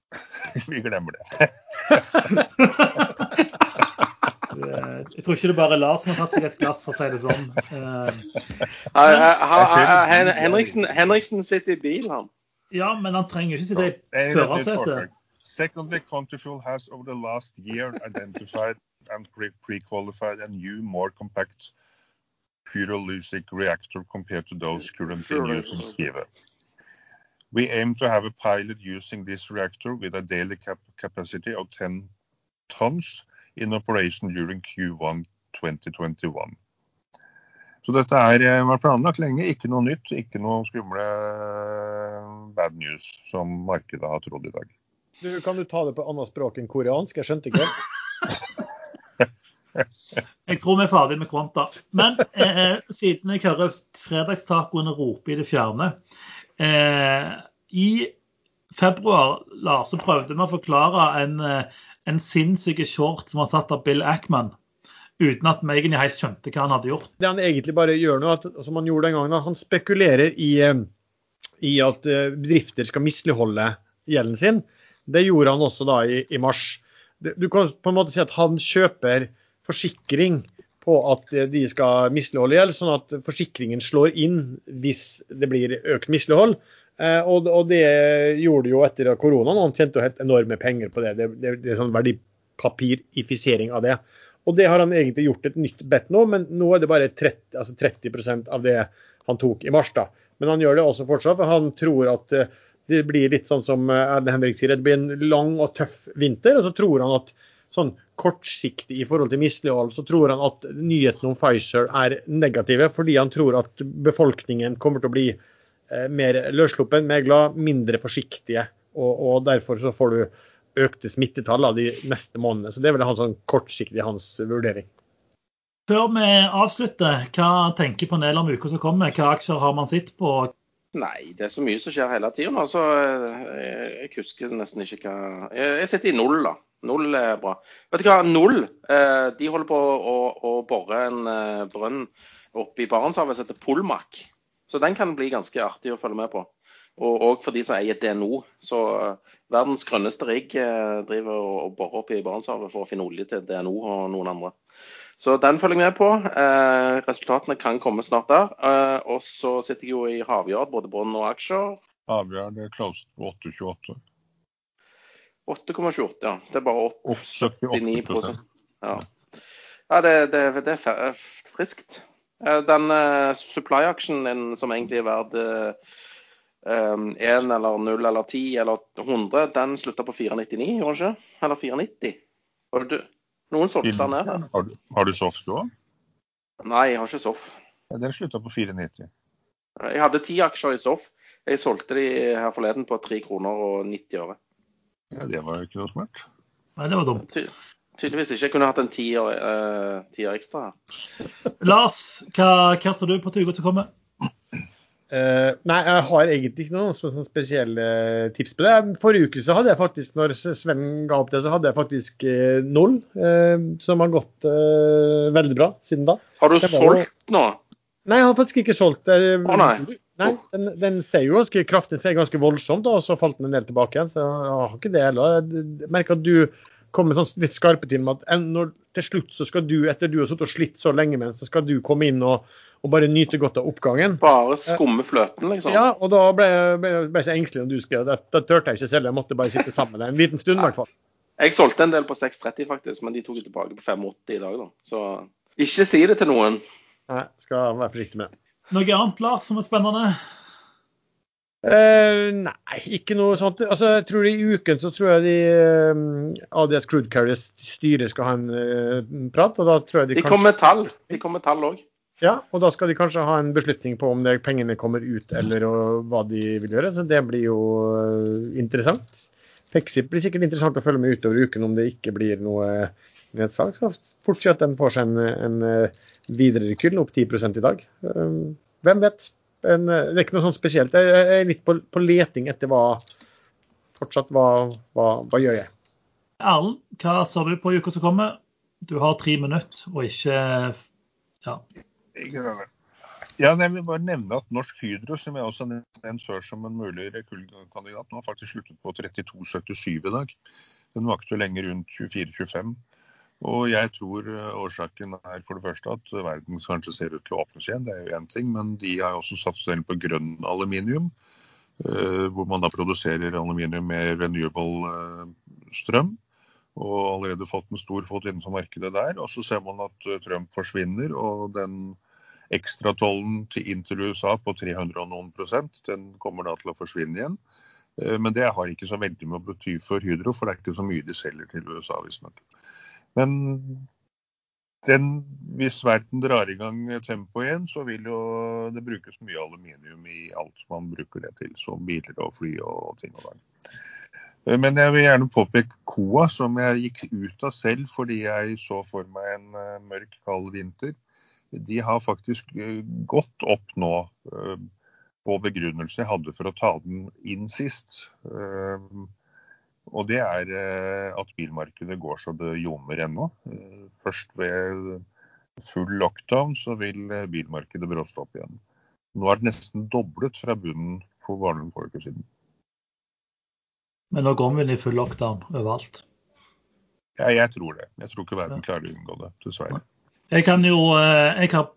Vi glemmer det. Eh, jeg tror ikke det bare er Lars som har tatt seg et glass, for å si det sånn. Henriksen, Henriksen sitter i bil, han. Ja, men han trenger ikke sitte i er førersetet. Secondly, Quantifuel has over the last year identified and pre-qualified a new, more compact pyrolytic reactor compared to those currently used in Skive. We aim to have a pilot using this reactor with a daily cap capacity of 10 tons in operation during Q1 2021. Så dette er eh, vært planlagt lenge. Ikke noe nytt, ikke noe skumle eh, bad news som markedet har trodd i dag. Du, kan du ta det på annet språk enn koreansk? Jeg skjønte ikke. jeg tror vi er ferdig med Kvanta. Men eh, eh, siden jeg hører fredagstacoene rope i det fjerne eh, I februar Lars, så prøvde vi å forklare en, en sinnssyk short som var satt av Bill Ackman uten at vi egentlig helt skjønte hva han hadde gjort. Det han egentlig bare gjør nå, som han gjorde den gangen, han spekulerer i, eh, i at eh, bedrifter skal misligholde gjelden sin. Det gjorde han også da i, i, mars. Du kan på en måte si at han kjøper forsikring på at eh, de skal misligholde gjeld, sånn at forsikringen slår inn hvis det blir økt mislighold. Og, og det gjorde det jo etter koronaen. Han tjente jo helt enorme penger på det. Det, det, det er sånn verdipapirifisering av det. Og det har han egentlig gjort et nytt bet nå, men nå er det bare 30, altså 30 av det han tok i mars. da. Men han gjør det også fortsatt, for han tror at eh, det blir litt sånn som eh, Erlend Henrik sier, det blir en lang og tøff vinter. Og så tror han at sånn kortsiktig i forhold til mislighold, så tror han at nyhetene om Pfizer er negative, fordi han tror at befolkningen kommer til å bli eh, mer løssluppen, mer glad, mindre forsiktige. Og, og derfor så får du økte smittetallene de neste månedene. Så Det er vel han sånn kortsiktig hans vurdering. Før vi avslutter, hva tenker panelet om uka som kommer? Hva aksjer har man sett på? Nei, det er så mye som skjer hele tida nå, så jeg, jeg husker nesten ikke hva Jeg sitter i null, da. Null er bra. Vet du hva, null eh, de holder på å, å bore en eh, brønn oppe i Barentshavet som heter Polmak. Så den kan bli ganske artig å følge med på. Og òg for de som eier DNO. Så uh, verdens grønneste rigg uh, driver og, borer opp i Barentshavet for å finne olje til DNO og noen andre. Så den følger jeg med på. Eh, resultatene kan komme snart der. Eh, og så sitter jeg jo i Havyard, både bånd og aksjer. Havyard er closed på 8,28. 8,28, ja. Det er bare opp 79 Ja, ja det, det, det er friskt. Eh, Den eh, supply-aksjen som egentlig er verdt eh, 1 eller 0 eller 10 eller 100, den slutta på 499, gjorde den ikke? Eller 490? Du? Noen solgte den ned? her. Har, du- har du soft du òg? Nei, jeg har ikke SOF. Den slutta på 4,90. Jeg hadde ti aksjer i soff. Jeg solgte de her forleden på 3 kroner og 90 øre. Ja, det var jo ikke noe smart. Nei, det var dumt. Ty tydeligvis ikke. Jeg kunne hatt en tier, uh, tier ekstra her. Lars, hva, hva ser du på til uka som kommer? Eh, nei, jeg har egentlig ikke noen spesielle tips på det. Forrige uke så hadde jeg faktisk, når Sven ga opp det, så hadde jeg faktisk uh, null. Uh, som har gått eh, veldig bra siden da. Har du solgt nå? Nei, jeg har faktisk ikke solgt. det Å, nei. nei den, den steg jo ganske kraftig, steg ganske voldsomt, og så falt den en del tilbake igjen. Så jeg har ikke det heller. Jeg merker at du kommer sånn litt skarpe til med at når, til slutt så skal du, etter du har sittet og slitt så lenge med den, så skal du komme inn og, og bare nyte godt av oppgangen. Bare skumme fløten, liksom? Ja, og da ble jeg, så engstelig når du skrev det. Da turte jeg ikke selv. Jeg måtte bare sitte sammen en liten stund, i hvert fall. Jeg solgte en del på 6,30 faktisk, men de tok det tilbake på 5,80 i dag, da. Så ikke si det til noen. Nei, skal være forsiktig med det. Noe annet, Lars, som er spennende? Uh, nei, ikke noe sånt. Altså, jeg tror I uken så tror jeg de eh, ADS Crude Carriers styre skal ha en uh, prat. og da tror jeg de, De kanskje, kom med tall. De kom med tall òg. Ja, og da skal de kanskje ha en beslutning på om det, pengene kommer ut eller hva de vil gjøre. Så det blir jo eh, interessant. Pexip blir sikkert interessant å følge med utover uken om det ikke blir noe nedsalg. Så fort si at den får seg en, en eh, videre rekyll, opp 10 i dag. Eh, Hvem vet? En, eh, det er ikke noe sånt spesielt. Jeg er litt på, på leting etter hva Fortsatt, hva, hva, hva gjør jeg? Erlend, hva sa du på uka som kommer? Du har tre minutter, og ikke Ja. Ikke. Ja, jeg vil bare nevne at Norsk Hydro, som jeg også nevnte nevnt før som en mulig rekyl-kandidat, nå har faktisk sluttet på 32,77 i dag. Den vakte jo lenge rundt 24-25. Og jeg tror eh, årsaken er for det første at verden kanskje ser ut til å åpnes igjen, det er jo én ting. Men de har også satt selv på grønn aluminium, eh, hvor man da produserer aluminium med renewable eh, strøm. Og allerede fått en stor fot innenfor markedet der. Og så ser man at Trump forsvinner, og den ekstratollen til inn til USA på 300 og noen prosent, den kommer da til å forsvinne igjen. Eh, Men det har ikke så veldig mye å bety for Hydro, for det er ikke så mye de selger til USA, visstnok. Men den, hvis verden drar i gang tempoet igjen, så vil jo det brukes mye aluminium i alt man bruker det til, som biler og fly og ting og tang. Eh, Men jeg vil gjerne påpeke Koa, som jeg gikk ut av selv fordi jeg så for meg en eh, mørk, kald vinter. De har faktisk eh, gått opp nå eh, på begrunnelse jeg hadde for å ta den inn sist. Eh, Og det er at bilmarkedet går så det ljomer ennå. Først ved full lockdown så vil bilmarkedet bråste opp igjen. Nå er det nesten doblet fra bunnen for bare noen få uker siden. Men nå går vi inn i full lockdown overalt. Ja, jeg tror det. Jeg tror ikke verden klarer å unngå det, dessverre. Jeg kan jo eh, Jeg har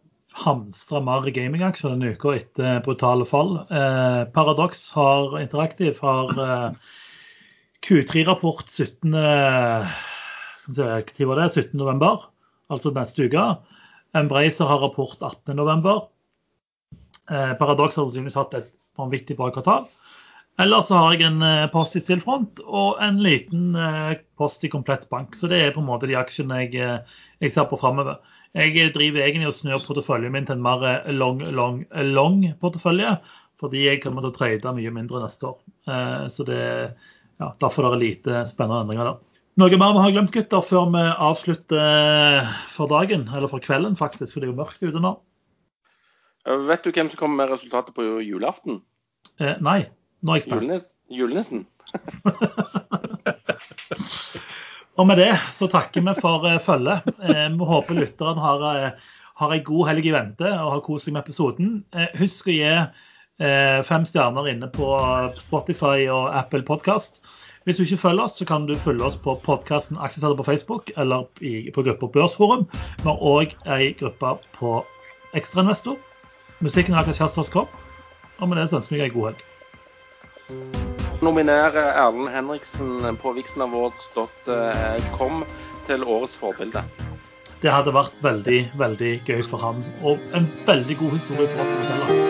hamstra mer gamingaksjer denne uka etter brutale fall. Eh, Paradox har Interaktiv har eh, Q3-rapport 17. Skal Når det? 17. november, altså neste uke. Embracer har rapport 18. november. Paradox har sannsynligvis hatt et vanvittig bra kvartal. Ellers har jeg en post i Stillfront og en liten post i Komplett Bank. Så det er på en måte de aksjene jeg, jeg ser på framover. Jeg eh, driver egentlig og snur porteføljen min til en mer eh, long, long, long portefølje. Fordi jeg kommer til å trade mye mindre neste år. Eh, Så det, ja, derfor er det lite spennende endringer der. Noe mer vi har glemt, gutter, før vi avslutter eh, for dagen? Eller for kvelden, faktisk, for det er jo mørkt ute nå. Eh, Vet du hvem som kommer med resultatet på julaften? Eh, nei, nå er jeg spent. Julenissen? Og med det så takker vi for eh, følget. Eh, vi håper lytteren har, eh, har ei god helg i vente og har kost seg med episoden. Husk å gi fem stjerner inne på Spotify og Apple Podkast. Hvis du ikke følger oss, så kan du følge oss på podkasten Aksjesalder på Facebook eller på gruppa Børsforum. Vi har òg ei gruppe på Ekstrainvestor. Musikken er akkurat Og med det så ønsker jeg ei god helg. Nominere Erlend Henriksen på vixenawards.com til årets forbilde. Det hadde vært veldig, veldig gøy for ham. Og en veldig god historie for oss å fortelle.